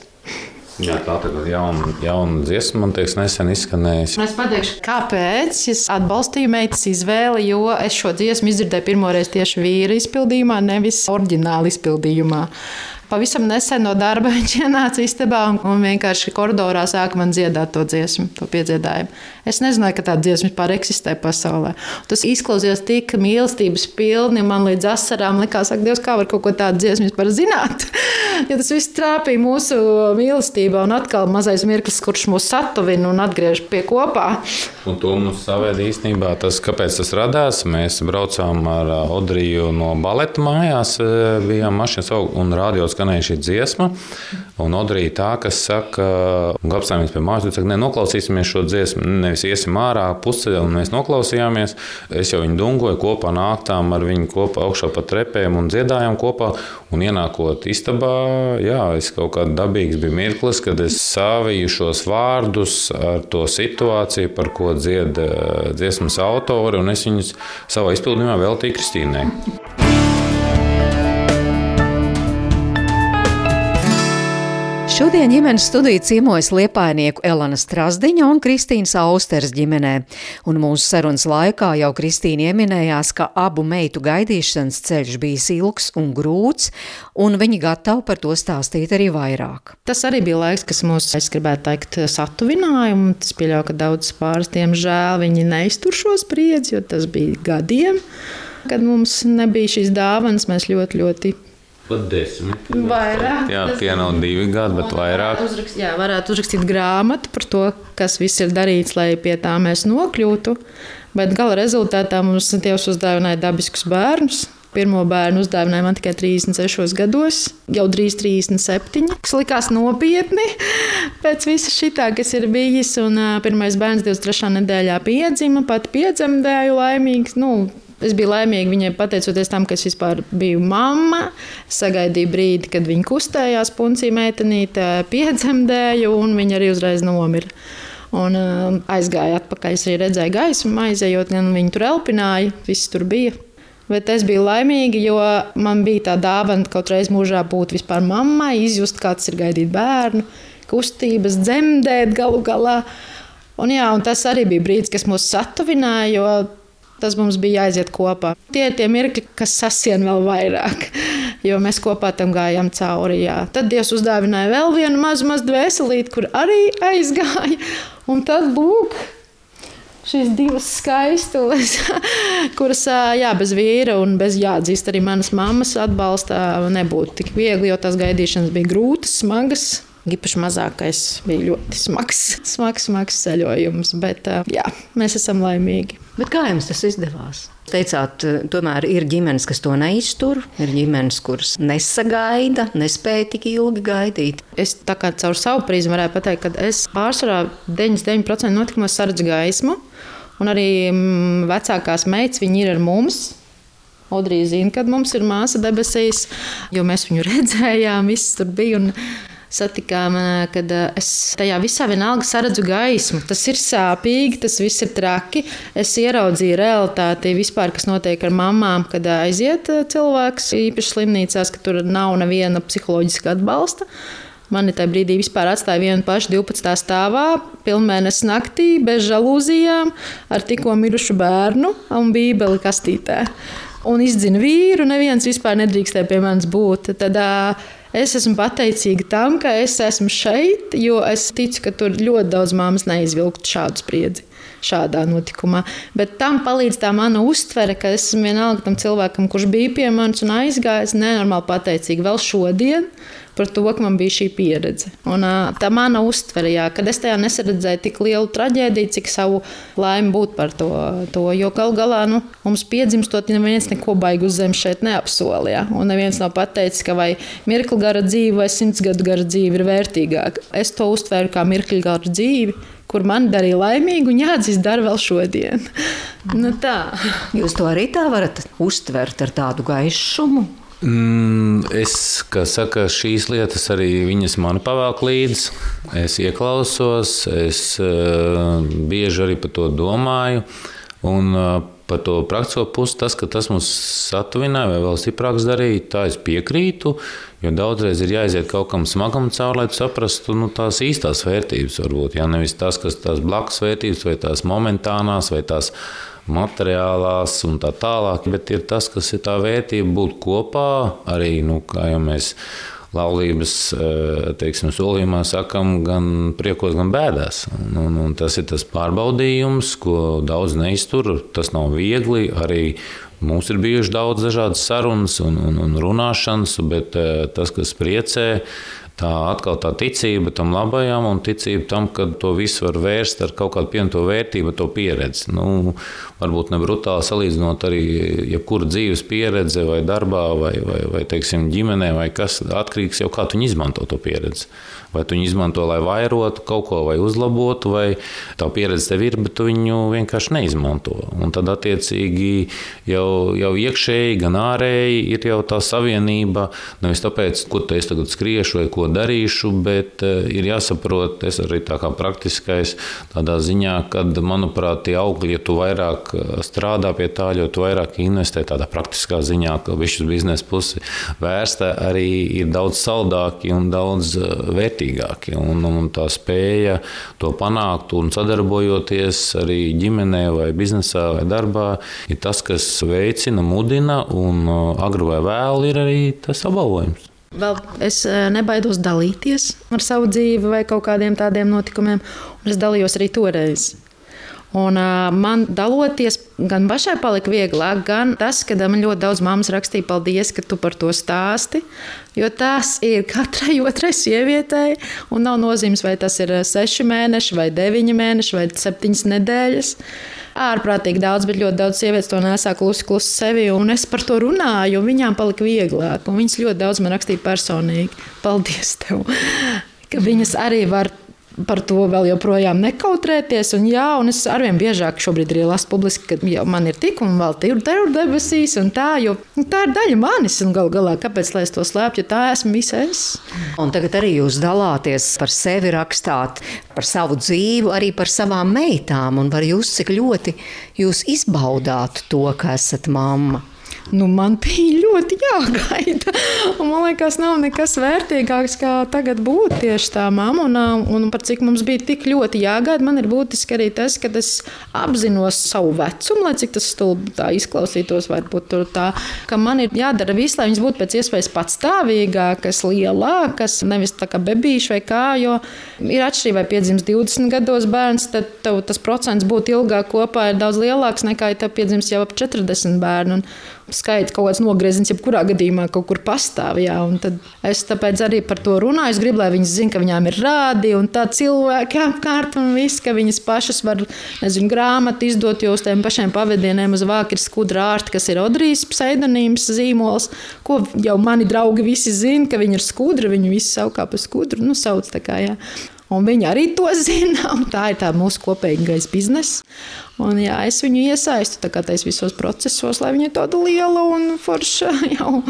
Jā, tā ir jauna, jauna dziesma, man liekas, nesen izskanējusi. Es pateikšu, kāpēc es atbalstīju meitas izvēli, jo es šo dziesmu izdzirdēju pirmoreiz tieši vīra izpildījumā, nevis oriģināla izpildījumā. Pavisam nesen no darba viņš ienāca istabā un vienkārši koridorā sāka man dziedāt to dziesmu, to piedziedājumu. Es nezināju, ka tāda dziesma vispār eksistē pasaulē. Tas izklausījās tik mīlestības pilni, man līdz asarām likās, ka Dievs kā var kaut ko tādu dziesmu vispār zināt. ja tas viss trāpīja mūsu mīlestībā un atkal mazais mirklis, kurš mūs satuvina un atgriež pie kopā. Un to mums savēd īstenībā tas, kāpēc tas radās. Mēs braucām ar Odriju no baleta mājās, bijām mašīnas un rādījos skanēja šī dziesma. Un Odrija tā, kas saka, apstājamies pie mājas, saka, ne, noklausīsimies šo dziesmu. Nevis iesim ārā pusceļā, un mēs noklausījāmies. Es jau viņu dungoju kopā, nāktām ar viņu kopā augšā pa trepēm un dziedājām kopā. Un ienākot istabā, jā, es kaut kādā dabīgs bija mirklis, kad es sāvīju šos vārdus ar to situāciju, par ko dzied eh, dziesmas autori, un es viņus savā izpildījumā veltīju Kristīnai. Šodien ģimenes studija ciemojas liepainieku Elana Strasdiņa un Kristīnas Austers ģimenē, un mūsu sarunas laikā jau Kristīna ieminējās, ka abu meitu gaidīšanas ceļš bijis ilgs un grūts, un viņi gatavi par to stāstīt arī vairāk. Tas arī bija laiks, kas mūs, es gribētu teikt, satuvināja, un tas pieļauj, ka daudz pāris, diemžēl, viņi neiztur šo spriedzi, jo tas bija gadiem, kad mums nebija šīs dāvanas, mēs ļoti, ļoti Pat desmit. Vairāk. Jā, tie nav divi gadi, bet vairāk. Uzrakst, jā, varētu uzrakstīt grāmatu par to, kas viss ir darīts, lai pie tā mēs nokļūtu. Bet gala rezultātā mums Dievs uzdāvināja dabiskus bērnus. Pirmo bērnu uzdāvināja man tikai 36 gados, jau drīz 37. Tas likās nopietni pēc visa šī, kas ir bijis. Un, uh, pirmais bērns 23. nedēļā piedzima, pat piedzemdēju laimīgs. Nu, Es biju laimīga viņai pateicoties tam, ka es vispār biju mamma. Sagaidīju brīdi, kad viņa kustējās, puncīja meitenīte, piedzemdēja, un viņa arī uzreiz nomira. Un uh, aizgāja atpakaļ. Es arī redzēju gaismu, aizejot, gan viņa tur elpināja, viss tur bija. Bet es biju laimīga, jo man bija tā dāvana kaut reiz mūžā būt vispār mammai, izjust, kā tas ir gaidīt bērnu, kustības, dzemdēt galu galā. Un, jā, un tas arī bija brīdis, kas mūs satuvināja, jo tas mums bija jāiziet kopā. Tie ir tie mirkļi, kas sasien vēl vairāk, jo mēs kopā tam gājām cauri. Jā. Tad Dievs uzdāvināja vēl vienu mazu, mazu dvēselīti, kur arī aizgāja. Un tad lūk, šīs divas skaistules, kuras jā, bez vīra un bez jāatzīst arī manas mammas atbalsta, nebūtu tik viegli, jo tās gaidīšanas bija grūtas, smagas. Gipaši mazākais bija ļoti smags, smags, smags ceļojums, bet jā, mēs esam laimīgi. Bet kā jums tas izdevās? Teicāt, tomēr ir ģimenes, kas to neiztur, ir ģimenes, kuras nesagaida, nespēja tik ilgi gaidīt. Es tā kā caur savu prizmu varētu pateikt, ka es pārsvarā 99% notikumos saredzu gaismu, un arī mm, vecākās meitas, ir ar mums. Audrija zina, kad mums ir māsa debesīs, jo mēs viņu redzējām, viss tur bija. Un satikām, kad es tajā visā vienalga saredzu gaismu. Tas ir sāpīgi, tas viss ir traki. Es ieraudzīju realitāti vispār, kas notiek ar mamām, kad aiziet cilvēks īpaši slimnīcās, ka tur nav neviena psiholoģiska atbalsta. Mani tajā brīdī vispār atstāja vienu pašu 12. stāvā, pilnmēnesis naktī, bez žalūzijām, ar tikko mirušu bērnu un bībeli kastītē. Un izdzina vīru, neviens vispār nedrīkstēja pie manis būt. Tad, uh, Es esmu pateicīga tam, ka es esmu šeit, jo es ticu, ka tur ļoti daudz māmas neizvilktu šādu spriedzi. Šādā notikumā. Bet tam palīdz tā mana uztvere, ka es vienalga tam cilvēkam, kurš bija pie manis un aizgājis, nenormāli pateicīga vēl šodien par to, ka man bija šī pieredze. Un, tā mana uztvere, jā, kad es tajā nesaredzēju tik lielu traģēdiju, cik savu laimi būt par to. to jo galu galā nu, mums piedzimstot, neviens neko baigi uz zemes šeit neapsolīja. Un neviens nav pateicis, ka vai mirkli gara dzīve vai simts gadu gara dzīve ir vērtīgāka. Es to uztvēru kā mirkli gara dzīvi kur man darīja laimīgu, un jāatzīst, dara vēl šodien. nu, tā. Jūs to arī tā varat uztvert ar tādu gaišumu. Mm, es, kā saka, šīs lietas arī viņas man pavēlk līdzi. Es ieklausos, es uh, bieži arī par to domāju. Un, uh, Par to praktisko pusi, tas, ka tas mums satuvināja, vai vēl stiprāks darīja, tā es piekrītu. Jo daudzreiz ir jāiziet kaut kam smagam cauri, lai saprastu nu, tās īstās vērtības. Varbūt ja? nevis tas, kas tās blakus vērtības, vai tās momentānās, vai tās materiālās un tā tālāk, bet ir tas, kas ir tā vērtība būt kopā arī, nu, kā jau mēs laulības eh, teiksim, solījumā sakam, gan priekos, gan bēdās. Un, un, un tas ir tas pārbaudījums, ko daudz neiztur. Tas nav viegli. Arī Mums ir bijušas daudz dažādas sarunas un, un, un runāšanas, bet eh, tas, kas priecē, tā atkal tā ticība tam labajam un ticība tam, ka to visu var vērst ar kaut kādu pieņemto vērtību, to pieredzi. Nu, varbūt ne brutāli salīdzinot arī jebkuru dzīves pieredzi vai darbā vai, vai, vai teiksim, ģimenē vai kas atkarīgs jau kā tu izmanto to pieredzi. Vai tu viņu izmanto, lai vairotu kaut ko vai uzlabotu, vai tā pieredze tev ir, bet tu viņu vienkārši neizmanto. Un tad, attiecīgi, jau, jau iekšēji, gan ārēji ir jau tā savienība. Nevis tāpēc, ko es tagad skriešu vai ko darīšu, bet uh, ir jāsaprot, es arī tā kā praktiskais, tādā ziņā, ka, manuprāt, tie augļi, ja tu vairāk eh, strādā pie tā, jo tu vairāk investē tādā praktiskā ziņā, ka višķis biznesa pusi vērsta, arī ir daudz saldāki un daudz eh, vērtīgāki. Un, un tā spēja to panākt un sadarbojoties arī ģimenē vai biznesā vai darbā, ir tas, kas veicina, mudina un agri vai vēlu ir arī tas apbalvojums. Vēl es eh, nebaidos dalīties ar savu dzīvi vai kaut kādiem tādiem notikumiem, un es dalījos arī toreiz. Un, uh, man daloties, gan pašai palika vieglāk, gan tas, ka man ļoti daudz mammas rakstīja, paldies, ka tu par to stāsti. Jo tas ir katrai otrai sievietei, un nav nozīmes, vai tas ir seši mēneši, vai deviņi mēneši, vai septiņas nedēļas. Ārprātīgi daudz, bet ļoti daudz sievietes to nesā klusi, klusi sevi. Un es par to runāju, un viņām palika vieglāk. Viņas ļoti daudz man rakstīja personīgi. Paldies tev! Ka viņas arī var par to vēl joprojām nekautrēties. Un, jā, un es arvien biežāk šobrīd arī lasu publiski, ka jau man ir tik un vēl tur ir debesīs, un tā, jo nu, tā ir daļa manis. Un gal galā, kāpēc lai es to slēpju, jo tā esmu visa es. Un tagad arī jūs dalāties par sevi, rakstāt par savu dzīvi, arī par savām meitām. Un var jūs cik ļoti jūs izbaudāt to, ka esat mamma. Nu, man bija ļoti jāgaida. Un, man liekas, nav nekas vērtīgāks, kā tagad būt tieši tā mamma. Un, un par cik mums bija tik ļoti jāgaida, man ir būtiski arī tas, ka es apzinos savu vecumu, lai cik tas stulbi izklausītos, varbūt tā, ka man ir jādara viss, lai viņas būtu pēc iespējas patstāvīgākas, lielākas, nevis tā kā bebīši vai kā, jo ir atšķirība, vai piedzimst 20 gados bērns, tad tev tas procents būt ilgāk kopā ir daudz lielāks nekā, ja tev piedzimst jau ap 40 bērnu. Un, skaits kaut kāds nogrieznis, jebkurā gadījumā kaut kur pastāv. Jā, es tāpēc arī par to runāju. Es gribu, lai viņas zinātu, ka viņām ir rādi un tā cilvēki apkārt un viss, ka viņas pašas var nezinu, grāmatu izdot, jo uz tiem pašiem pavadieniem uz vāka ir skudra ārta, kas ir Odrijas pseidonīms, zīmols, ko jau mani draugi visi zina, ka viņi ir skudra, viņi visi saukā pa skudru, nu sauc tā kā, jā. Un viņi arī to zina. Tā ir tā mūsu kopīgais bizness. Un, jā, es viņu iesaistu tais, visos procesos, lai viņa tāda liela un forša, jau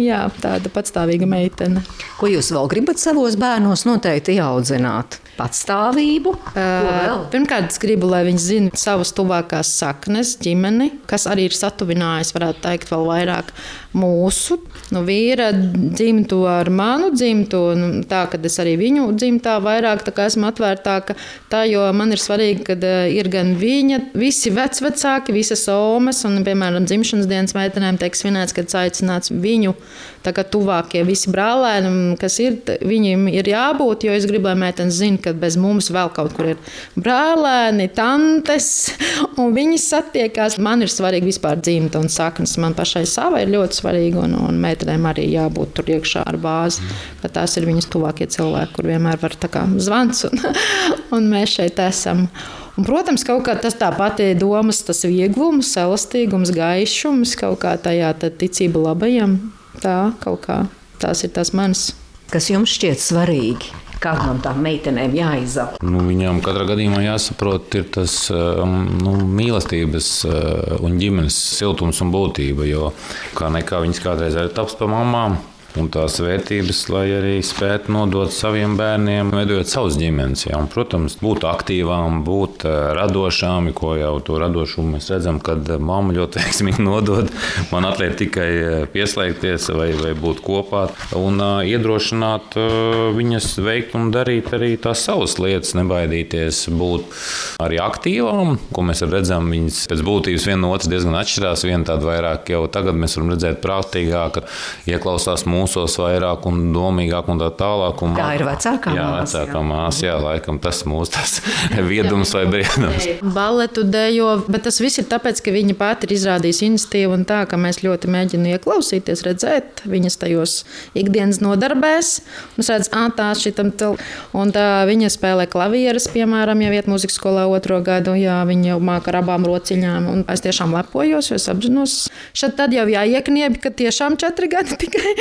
jā, tāda patstāvīga meitene. Ko jūs vēl gribat savos bērnos noteikti ieaudzināt? Patstāvību. Uh, pirmkārt, es gribu, lai viņi zinātu savas tuvākās saknes, ģimeni, kas arī ir satuvinājis, varētu teikt, vēl vairāk mūsu nu, vīra dzimtu ar manu dzimtu. Nu, tā, kad es arī viņu dzimtā vairāk esmu atvērtāka, tā, jo man ir svarīgi, ka ir gan viņa visi vecvecāki, visas omas un, piemēram, dzimšanas dienas meitenēm tiek svinēts, kad aicināts viņu tuvākie visi brālēni, kas ir, viņiem ir jābūt, jo es gribu, lai meitenes zina, ka bez mums vēl kaut kur ir brālēni, tantes, un viņi satiekās. Man ir svarīgi vispār dzimta un saknes. Man pašai savai ir ļoti svarīgi, un, un meitenēm arī jābūt tur iekšā ar bāzi, ka tās ir viņas tuvākie cilvēki, kur vienmēr var tā kā zvans, un, un mēs šeit esam. Un, protams, kaut kā tas tā pati domas, tas vieglums, elastīgums, gaišums, kaut kā tajā ticība labajam. Tā kaut kā tās ir tās manas. Kas jums šķiet svarīgi? Kāda no tām meitenēm jāizauga? Nu, viņām katrā gadījumā jāsaprot, ir tas um, nu, mīlestības uh, un ģimenes siltums un būtība. Jo kā nekā viņas kādreiz ir taps par mamām, un tās vērtības, lai arī spētu nodot saviem bērniem, veidojot savus ģimenes. Ja? Un, protams, būt aktīvām, būt eh, radošām, ko jau to radošumu mēs redzam, kad mamma ļoti veiksmīgi nodod. Man atliek tikai eh, pieslēgties vai, vai būt kopā un uh, iedrošināt uh, viņas veikt un darīt arī tās savas lietas, nebaidīties būt arī aktīvām, ko mēs redzam. Viņas pēc būtības viena no otras diezgan atšķirās. Viena tāda vairāk jau tagad mēs varam redzēt prātīgāk, ieklausās mūsu mūsos vairāk un domīgāk un tā tālāk. Un tā ir vecākā jā, māsa. Vecākā jā. māsa, jā, laikam tas mūsu tas viedums vai briedums. Baletu dejo, bet tas viss ir tāpēc, ka viņa pati ir izrādījusi iniciatīvu un tā, ka mēs ļoti mēģinām ieklausīties, redzēt viņas tajos ikdienas nodarbēs. Mums redz, ah, tā šitam tel. Un tā viņa spēlē klavieres, piemēram, ja viet mūzikas skolā otro gadu, jā, viņa jau māka ar abām rociņām. Un es tiešām lepojos, jo es apzinos, šeit tad jau jāiekniebj, ka tiešām četri gadi tikai.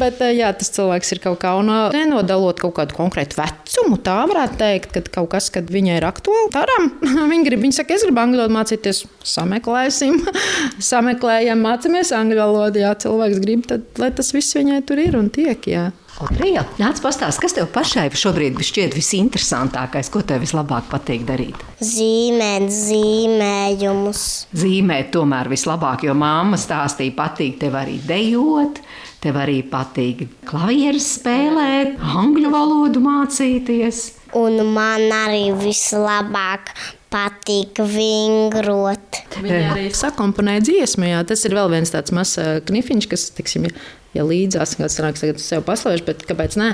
Bet eh, jā, tas cilvēks ir kaut kā un eh, nenodalot kaut kādu konkrētu vecumu. Tā varētu teikt, ka kaut kas, kad viņai ir aktuāli, taram. Viņa grib, viņa saka, es gribu angļu valodu mācīties, sameklēsim, sameklējam, mācāmies angļu valodu. Jā, cilvēks grib, tad lai tas viss viņai tur ir un tiek. Jā. Otrija, nāc pastāst, kas tev pašai šobrīd šķiet visinteresantākais, ko tev vislabāk patīk darīt? Zīmēt zīmējumus. Zīmēt tomēr vislabāk, jo māma stāstīja, patīk tev arī dejot, tev arī patīk klavieres spēlēt, angļu valodu mācīties. Un man arī vislabāk patīk vingrot. Viņa arī sakomponēja dziesmu. Jā. Tas ir vēl viens tāds mazs knifiņš, kas, tiksim, ja līdzās, kāds sanāks, tagad sev paslēpšu, bet kāpēc ne?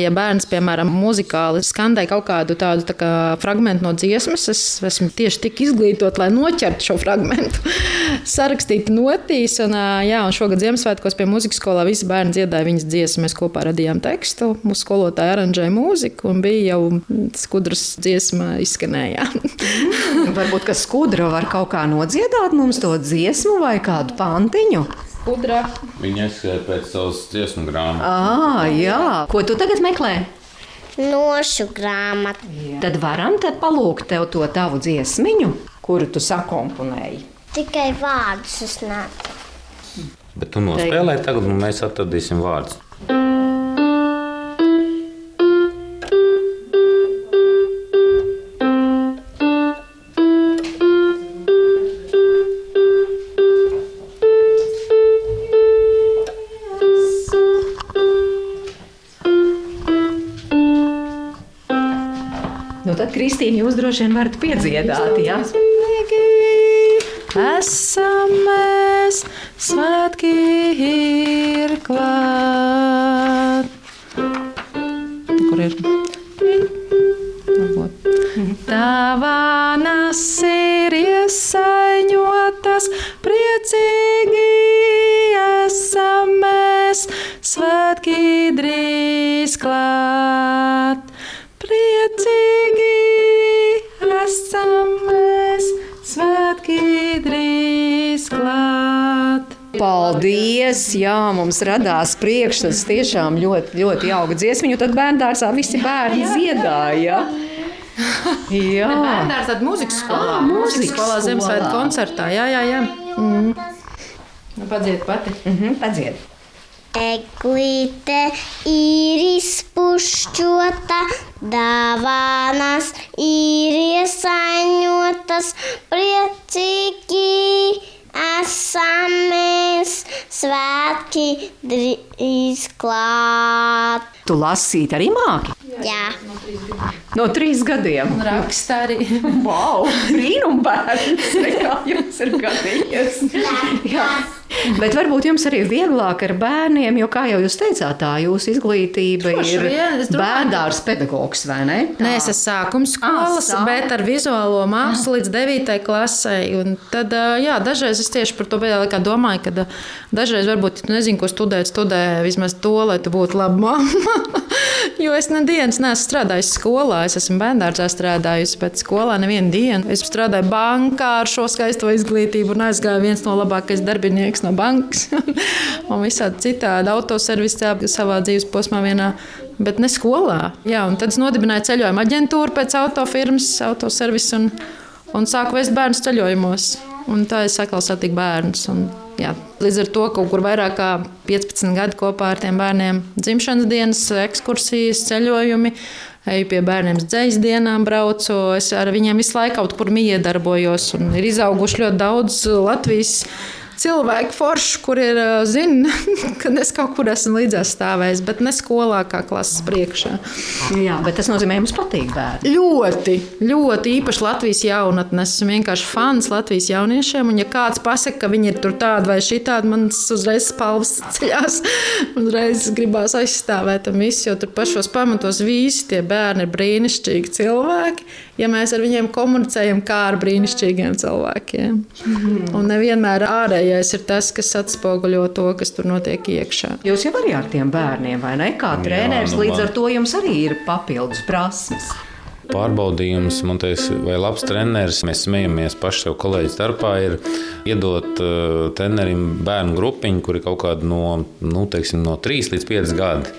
Ja bērns, piemēram, muzikāli skandē kaut kādu tādu tā kā fragment no dziesmas, es esmu tieši tik izglītot, lai noķertu šo fragmentu, sarakstīt notīs, un, jā, un šogad Ziemassvētkos pie muzikas skolā visi bērni dziedāja viņas dziesmu, mēs kopā radījām tekstu, mūsu skolotāja aranžēja mūziku, un bija jau skudras dziesma izskanējā. Varbūt, ka skudra var kaut kā nodziedāt mums to dziesmu vai kādu pantiņu skudra. Viņa aizskrēja pēc savas dziesmu grāmatas. Ah, jā. Ko tu tagad meklē? Nošu grāmatu. Tad varam tad palūgt tev to tavu dziesmiņu, kuru tu sakomponēji. Tikai vārdus es nācu. Bet tu nospēlēji tagad, un mēs atradīsim vārdus. Nu, Kristīna, jūs droši vien varat piedziedāt. Ja? Esam mēs, svētki ir klāt. Paldies! Jā, mums radās priekšstats tiešām ļoti, ļoti jauka dziesmiņa. Tad bērngārzā visi bērni dziedāja. Jā, Bērnās tāda mūzikas skolā. Mūzikas skolā. Ziemassvētku koncertā. Jā, jā, jā. Mm. Nu, padzied pati. mhm, padzied. Eglīte ir izpušķota, dāvanas ir iesaņotas, priecīgi esam mēs, svētki drīz klāt. Tu lasīt arī māki Jā, no trīs gadiem. Raksta arī. Wow, brīnumbērns! Kā jums ir gadījies? Jā. Bet varbūt jums arī vieglāk ar bērniem, jo, kā jau jūs teicāt, tā jūsu izglītība Droši ir domāju, bērndārs pedagogs, vai ne? Nē, es esmu sākuma skolas, sāk- bet ar vizuālo mākslu līdz 9. klasē. Un Tad, jā, dažreiz es tieši par to pēdējā laikā domāju, ka dažreiz varbūt ja tu nezini, ko studēt, studē vismaz to, lai tu būtu laba mamma. Jo es nedēļas neesmu strādājis skolā, es esmu bērngārzā strādājusi, bet skolā nevienu dienu. Es strādāju bankā ar šo skaisto izglītību un aizgāju viens no labākajiem darbinieks no bankas. un visādi citādi autoservisā savā dzīves posmā vienā. Bet ne skolā. Jā, tad es nodibināju ceļojuma aģentūru pēc autofirmas, autoservisa un, un sāku vest bērnu ceļojumos. Un tā es atkal satiku bērnus. Un, jā, līdz ar to kaut kur vairāk kā 15 gadi kopā ar tiem bērniem - dzimšanas dienas, ekskursijas, ceļojumi. Eju pie bērniem uz dzīslu dienām, braucu. Es ar viņiem visu laiku kaut kur miedarbojos. Ir izauguši ļoti daudz Latvijas cilvēku foršu, kur ir zina, ka es kaut kur esmu līdzās stāvējis, bet ne skolā, kā klases priekšā. Jā, bet tas nozīmē, jums patīk bērni. Ļoti, ļoti īpaši Latvijas jaunatnes. Esmu vienkārši fans Latvijas jauniešiem. Un, ja kāds pasakā, ka viņi ir tur tādi vai šitādi, man tas uzreiz spalvas ceļās. Uzreiz gribās aizstāvēt tam visu, jo tur pašos pamatos visi tie bērni ir brīnišķīgi cilvēki. Ja mēs ar viņiem komunicējam kā ar brīnišķīgiem cilvēkiem. Un nevienmēr ārējais ir tas, kas atspoguļo to, kas tur notiek iekšā. Jūs jau arī ar tiem bērniem, vai ne? Kā treneris, nu, līdz ar to jums arī ir papildus prasmes. Pārbaudījums, man liekas, vai labs treneris. Mēs smējamies paši sev kolēģi starpā. Ir iedot uh, trenerim bērnu grupiņu, kur ir kaut kāda no, nu, teiksim, no 3 līdz 5 gadi.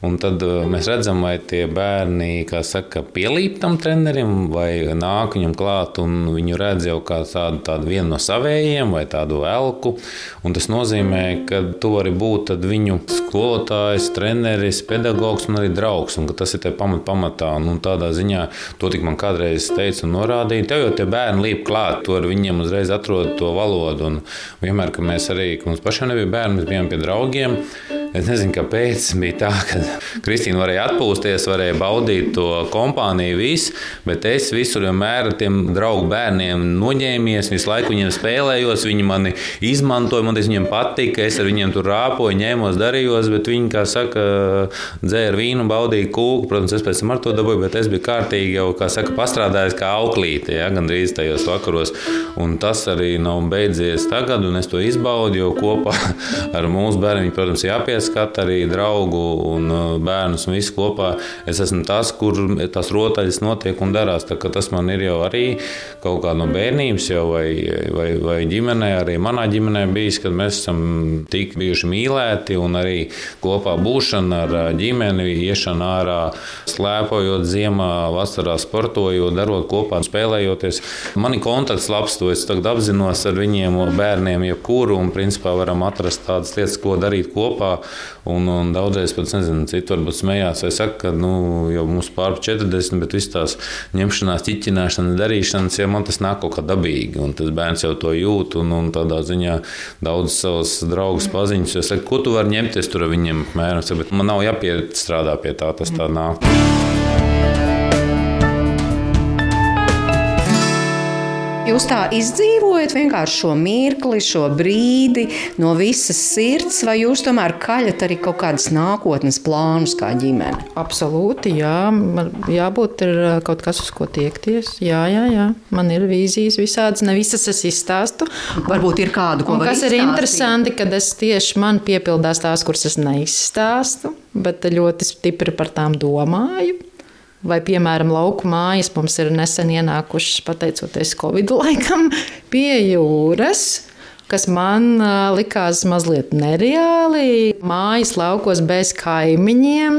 Un tad uh, mēs redzam, vai tie bērni saka, pielīp tam trenerim, vai nāk viņam klāt, un viņu redz jau kā tādu, tādu vienu no savējiem, vai tādu elku. Un tas nozīmē, ka tu vari būt viņu skolotājs, treneris, pedagogs un arī draugs. Un tas ir pamat, pamatā. Un, un tādā ziņā to tik man kādreiz teica un norādīja. Tev jau tie bērni līp klāt, tu ar viņiem uzreiz atrod to valodu. Un vienmēr, kad mēs arī, kad mums pašiem nebija bērni, mēs bijām pie draugiem. Es nezinu, kāpēc bija tā, ka Kristīna varēja atpūsties, varēja baudīt to kompāniju, visu, bet es visur vienmēr ar tiem draugu bērniem noņēmies, visu laiku viņiem spēlējos, viņi mani izmantoja, man tas viņiem patika, es ar viņiem tur rāpoju, ņēmos, darījos, bet viņi, kā saka, dzēra vīnu, baudīja kūku, protams, es pēc tam ar to dabūju, bet es biju kārtīgi jau, kā saka, pastrādājis kā auklīte, ja, gandrīz tajos vakaros, un tas arī nav beidzies tagad, un es to izbaudu, jo kopā ar mūsu bērniem, protams, jāpiesaista arī draugu un uh, bērnus un visu kopā. Es esmu tas, kur tās rotaļas notiek un darās. Tas man ir jau arī kaut kā no bērnības, jau vai, vai, vai ģimenē, arī manā ģimenē bijis, kad mēs esam tik bijuši mīlēti un arī kopā būšana ar uh, ģimeni, iešana ārā, slēpojot ziemā, vasarā sportojot, darot kopā, spēlējoties. Man ir kontakts labs, to es tagad apzinos ar viņiem, bērniem, jebkuru, un principā varam atrast tādas lietas, ko darīt kopā. Un, un daudzreiz pat nezinu, citu varbūt smējās, vai saka, ka nu, jau mums pār 40, bet viss tās ņemšanās, ķiķināšanas, darīšanas, ja man tas nāk kaut kā dabīgi, un tas bērns jau to jūt, un, un tādā ziņā daudz savus draugus paziņas, jo saka, ko tu vari ņemties tur viņiem, apmēram, bet man nav jāpiestrādā pie tā, tas tā nāk. Jūs tā izdzīvojat vienkārši šo mirkli, šo brīdi no visas sirds, vai jūs tomēr kaļat arī kaut kādas nākotnes plānus kā ģimene? Absolūti, jā. Man jābūt ir kaut kas, uz ko tiekties. Jā, jā, jā. Man ir vīzijas visādas, ne visas es izstāstu. Varbūt ir kādu, ko kas ir interesanti, kad es tieši man piepildās tās, kuras es neizstāstu, bet ļoti stipri par tām domāju. Vai, piemēram, lauku mājas mums ir nesen ienākušas, pateicoties Covid laikam, pie jūras. Kas man likās mazliet nereāli. Mājas laukos bez kaimiņiem,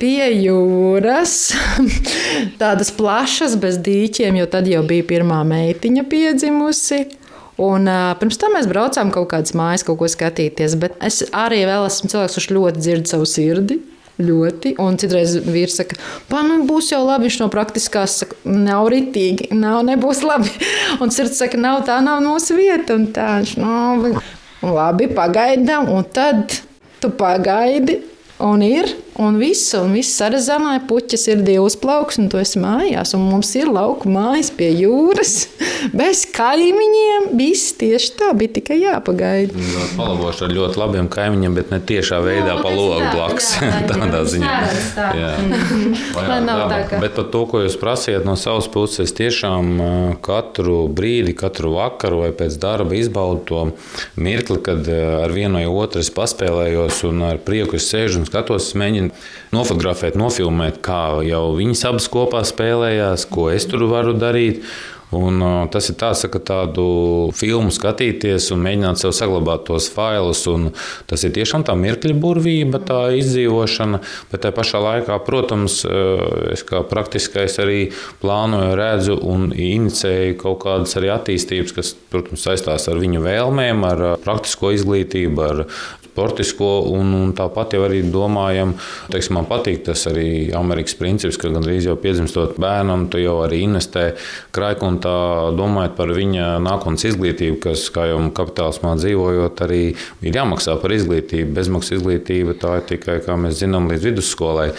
pie jūras, tādas plašas, bez dīķiem, jo tad jau bija pirmā meitiņa piedzimusi. Un, uh, pirms tam mēs braucām kaut kādas mājas, kaut ko skatīties. Bet es arī esmu cilvēks, kurš ļoti dzird savu sirdi. Ļoti. Un citreiz vīrs saka, ka būs jau labi. Viņš no praktiskās saka, nav ritīgi, nav, nebūs labi. Un sirds saka, nav tā, nav mūsu vieta. Un tā viņš, nu, labi, pagaidām. Un tad tu pagaidi. Un ir, un viss, un viss sarazanāja, puķis ir divas plauks, un tu esi mājās, un mums ir lauku mājas pie jūras, bez kaimiņiem, viss tieši tā, bija tikai jāpagaida. Palabošu ar ļoti labiem kaimiņiem, bet ne tiešā veidā Nu, pa logu tā, blakus. Tādā ziņā. tā. Jā. Lai nav tā, ka- Bet par to, ko jūs prasījāt no savas puses, tiešām ā, katru brīdi, katru vakaru vai pēc darba izbaudu to mirkli, kad ā, ar vienu vai otru es paspēlējos un ar prieku es sēžu un skatos, es mēģinu nofotografēt, nofilmēt, kā jau viņas abas kopā spēlējās, ko es tur varu darīt. Un, uh, tas ir tāds, ka tādu filmu skatīties un mēģināt sev saglabāt tos failus. Tas ir tiešām tā mirkļa burvība, tā izdzīvošana. Bet tajā pašā laikā, protams, uh, es kā praktiskais arī plānoju, redzu un inicēju kaut kādas arī attīstības, kas, protams, saistās ar viņu vēlmēm, ar uh, praktisko izglītību, ar sportisko. Un, un tāpat jau arī domājam, teiksim, man patīk tas arī Amerikas princips, ka gandrīz jau piedzimstot bērnam, tu jau arī investē krājkontā, domājot par viņa nākotnes izglītību, kas, kā jau kapitālismā dzīvojot, arī ir jāmaksā par izglītību. Bezmaksas izglītība tā ir tikai, kā mēs zinām, līdz vidusskolai.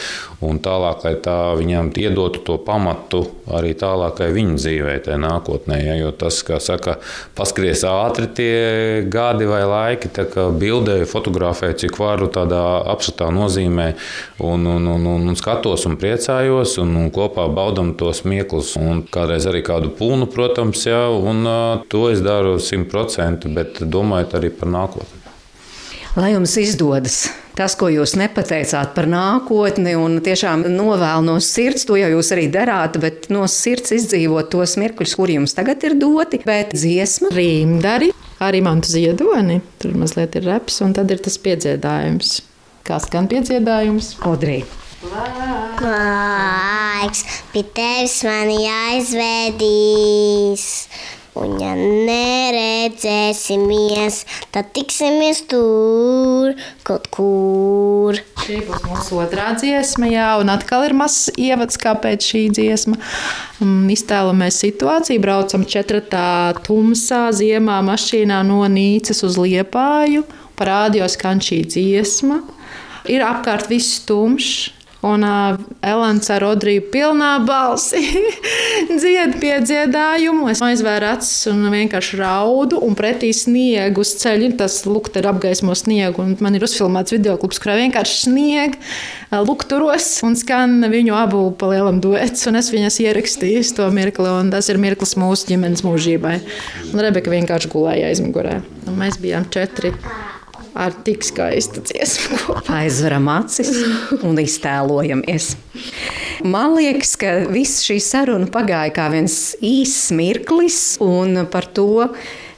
Un tālāk, lai tā viņam iedotu to pamatu arī tālākai viņa dzīvē, tajā nākotnē. Ja, jo tas, kā saka, paskries ātri tie gadi vai laiki, tā kā bildēju, fotografēju, cik varu tādā apšatā nozīmē, un, un, un, un, un skatos un priecājos, un, un kopā baudam tos mieklus, un kādreiz arī kādu pūnu, protams, ja, un to es daru simtprocentīgi, bet domājot arī par nākotni. Lai jums izdodas tas, ko jūs nepateicāt par nākotni, un tiešām novēlu no sirds, to jau jūs arī darāt, bet no sirds izdzīvot tos mirkļus, kuri jums tagad ir doti. Bet dziesma, Rīmdari, arī man tu ziedoni, tur mazliet ir reps, un tad ir tas piedziedājums. Kā skan piedziedājums? Odrī. Laiks pie tevis man jāizvedīs. Un, ja neredzēsimies, tad tiksimies tur, kaut kur. Šī būs mūsu otrā dziesma, jā, un atkal ir mazs ievads, kāpēc šī dziesma. Mm, Iztēlamies situāciju, braucam četratā tumsā, ziemā mašīnā no Nīcas uz Liepāju. Parādījos, ka šī dziesma ir apkārt viss tumšs. Un uh, Elēns ar Rodriju pilnā balsi dzied pie dziedājumu. Es aizvēru acis un vienkārši raudu, un pretī sniegu uz ceļa. Tas lukte ir apgaismo sniegu, un man ir uzfilmēts video klips, kurā vienkārši snieg lukturos un skan viņu abu pa lielam duets. Un es viņas ierakstīju to mirkli, un tas ir mirklis mūsu ģimenes mūžībai. Un Rebeka vienkārši gulēja aizmugurē. Un mēs bijām četri ar tik skaistu dziesmu. Aizveram acis un iztēlojamies. Man liekas, ka viss šī saruna pagāja kā viens īss mirklis, un par to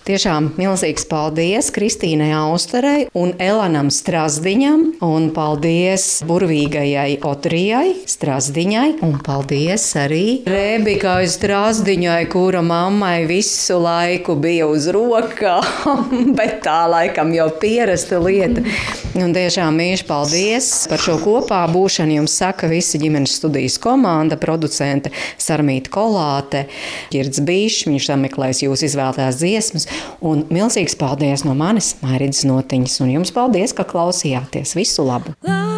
tiešām milzīgs paldies Kristīnai Austerei un Elanam Strasdiņam, un paldies burvīgajai Otrijai Strasdiņai, un paldies arī Rebikai Strasdiņai, kura mammai visu laiku bija uz rokām, bet tā laikam jau pierasta lieta. Un tiešām mīļš paldies par šo kopā būšanu. Jums saka visa ģimenes studijas komanda, producente Sarmīta Kolāte, Girds Bīšs, viņš sameklēs jūs izvēlētās dziesmas. Un milzīgs paldies no manis, Mairīdas Notiņas, un jums paldies, ka klausījāties. Visu labu! La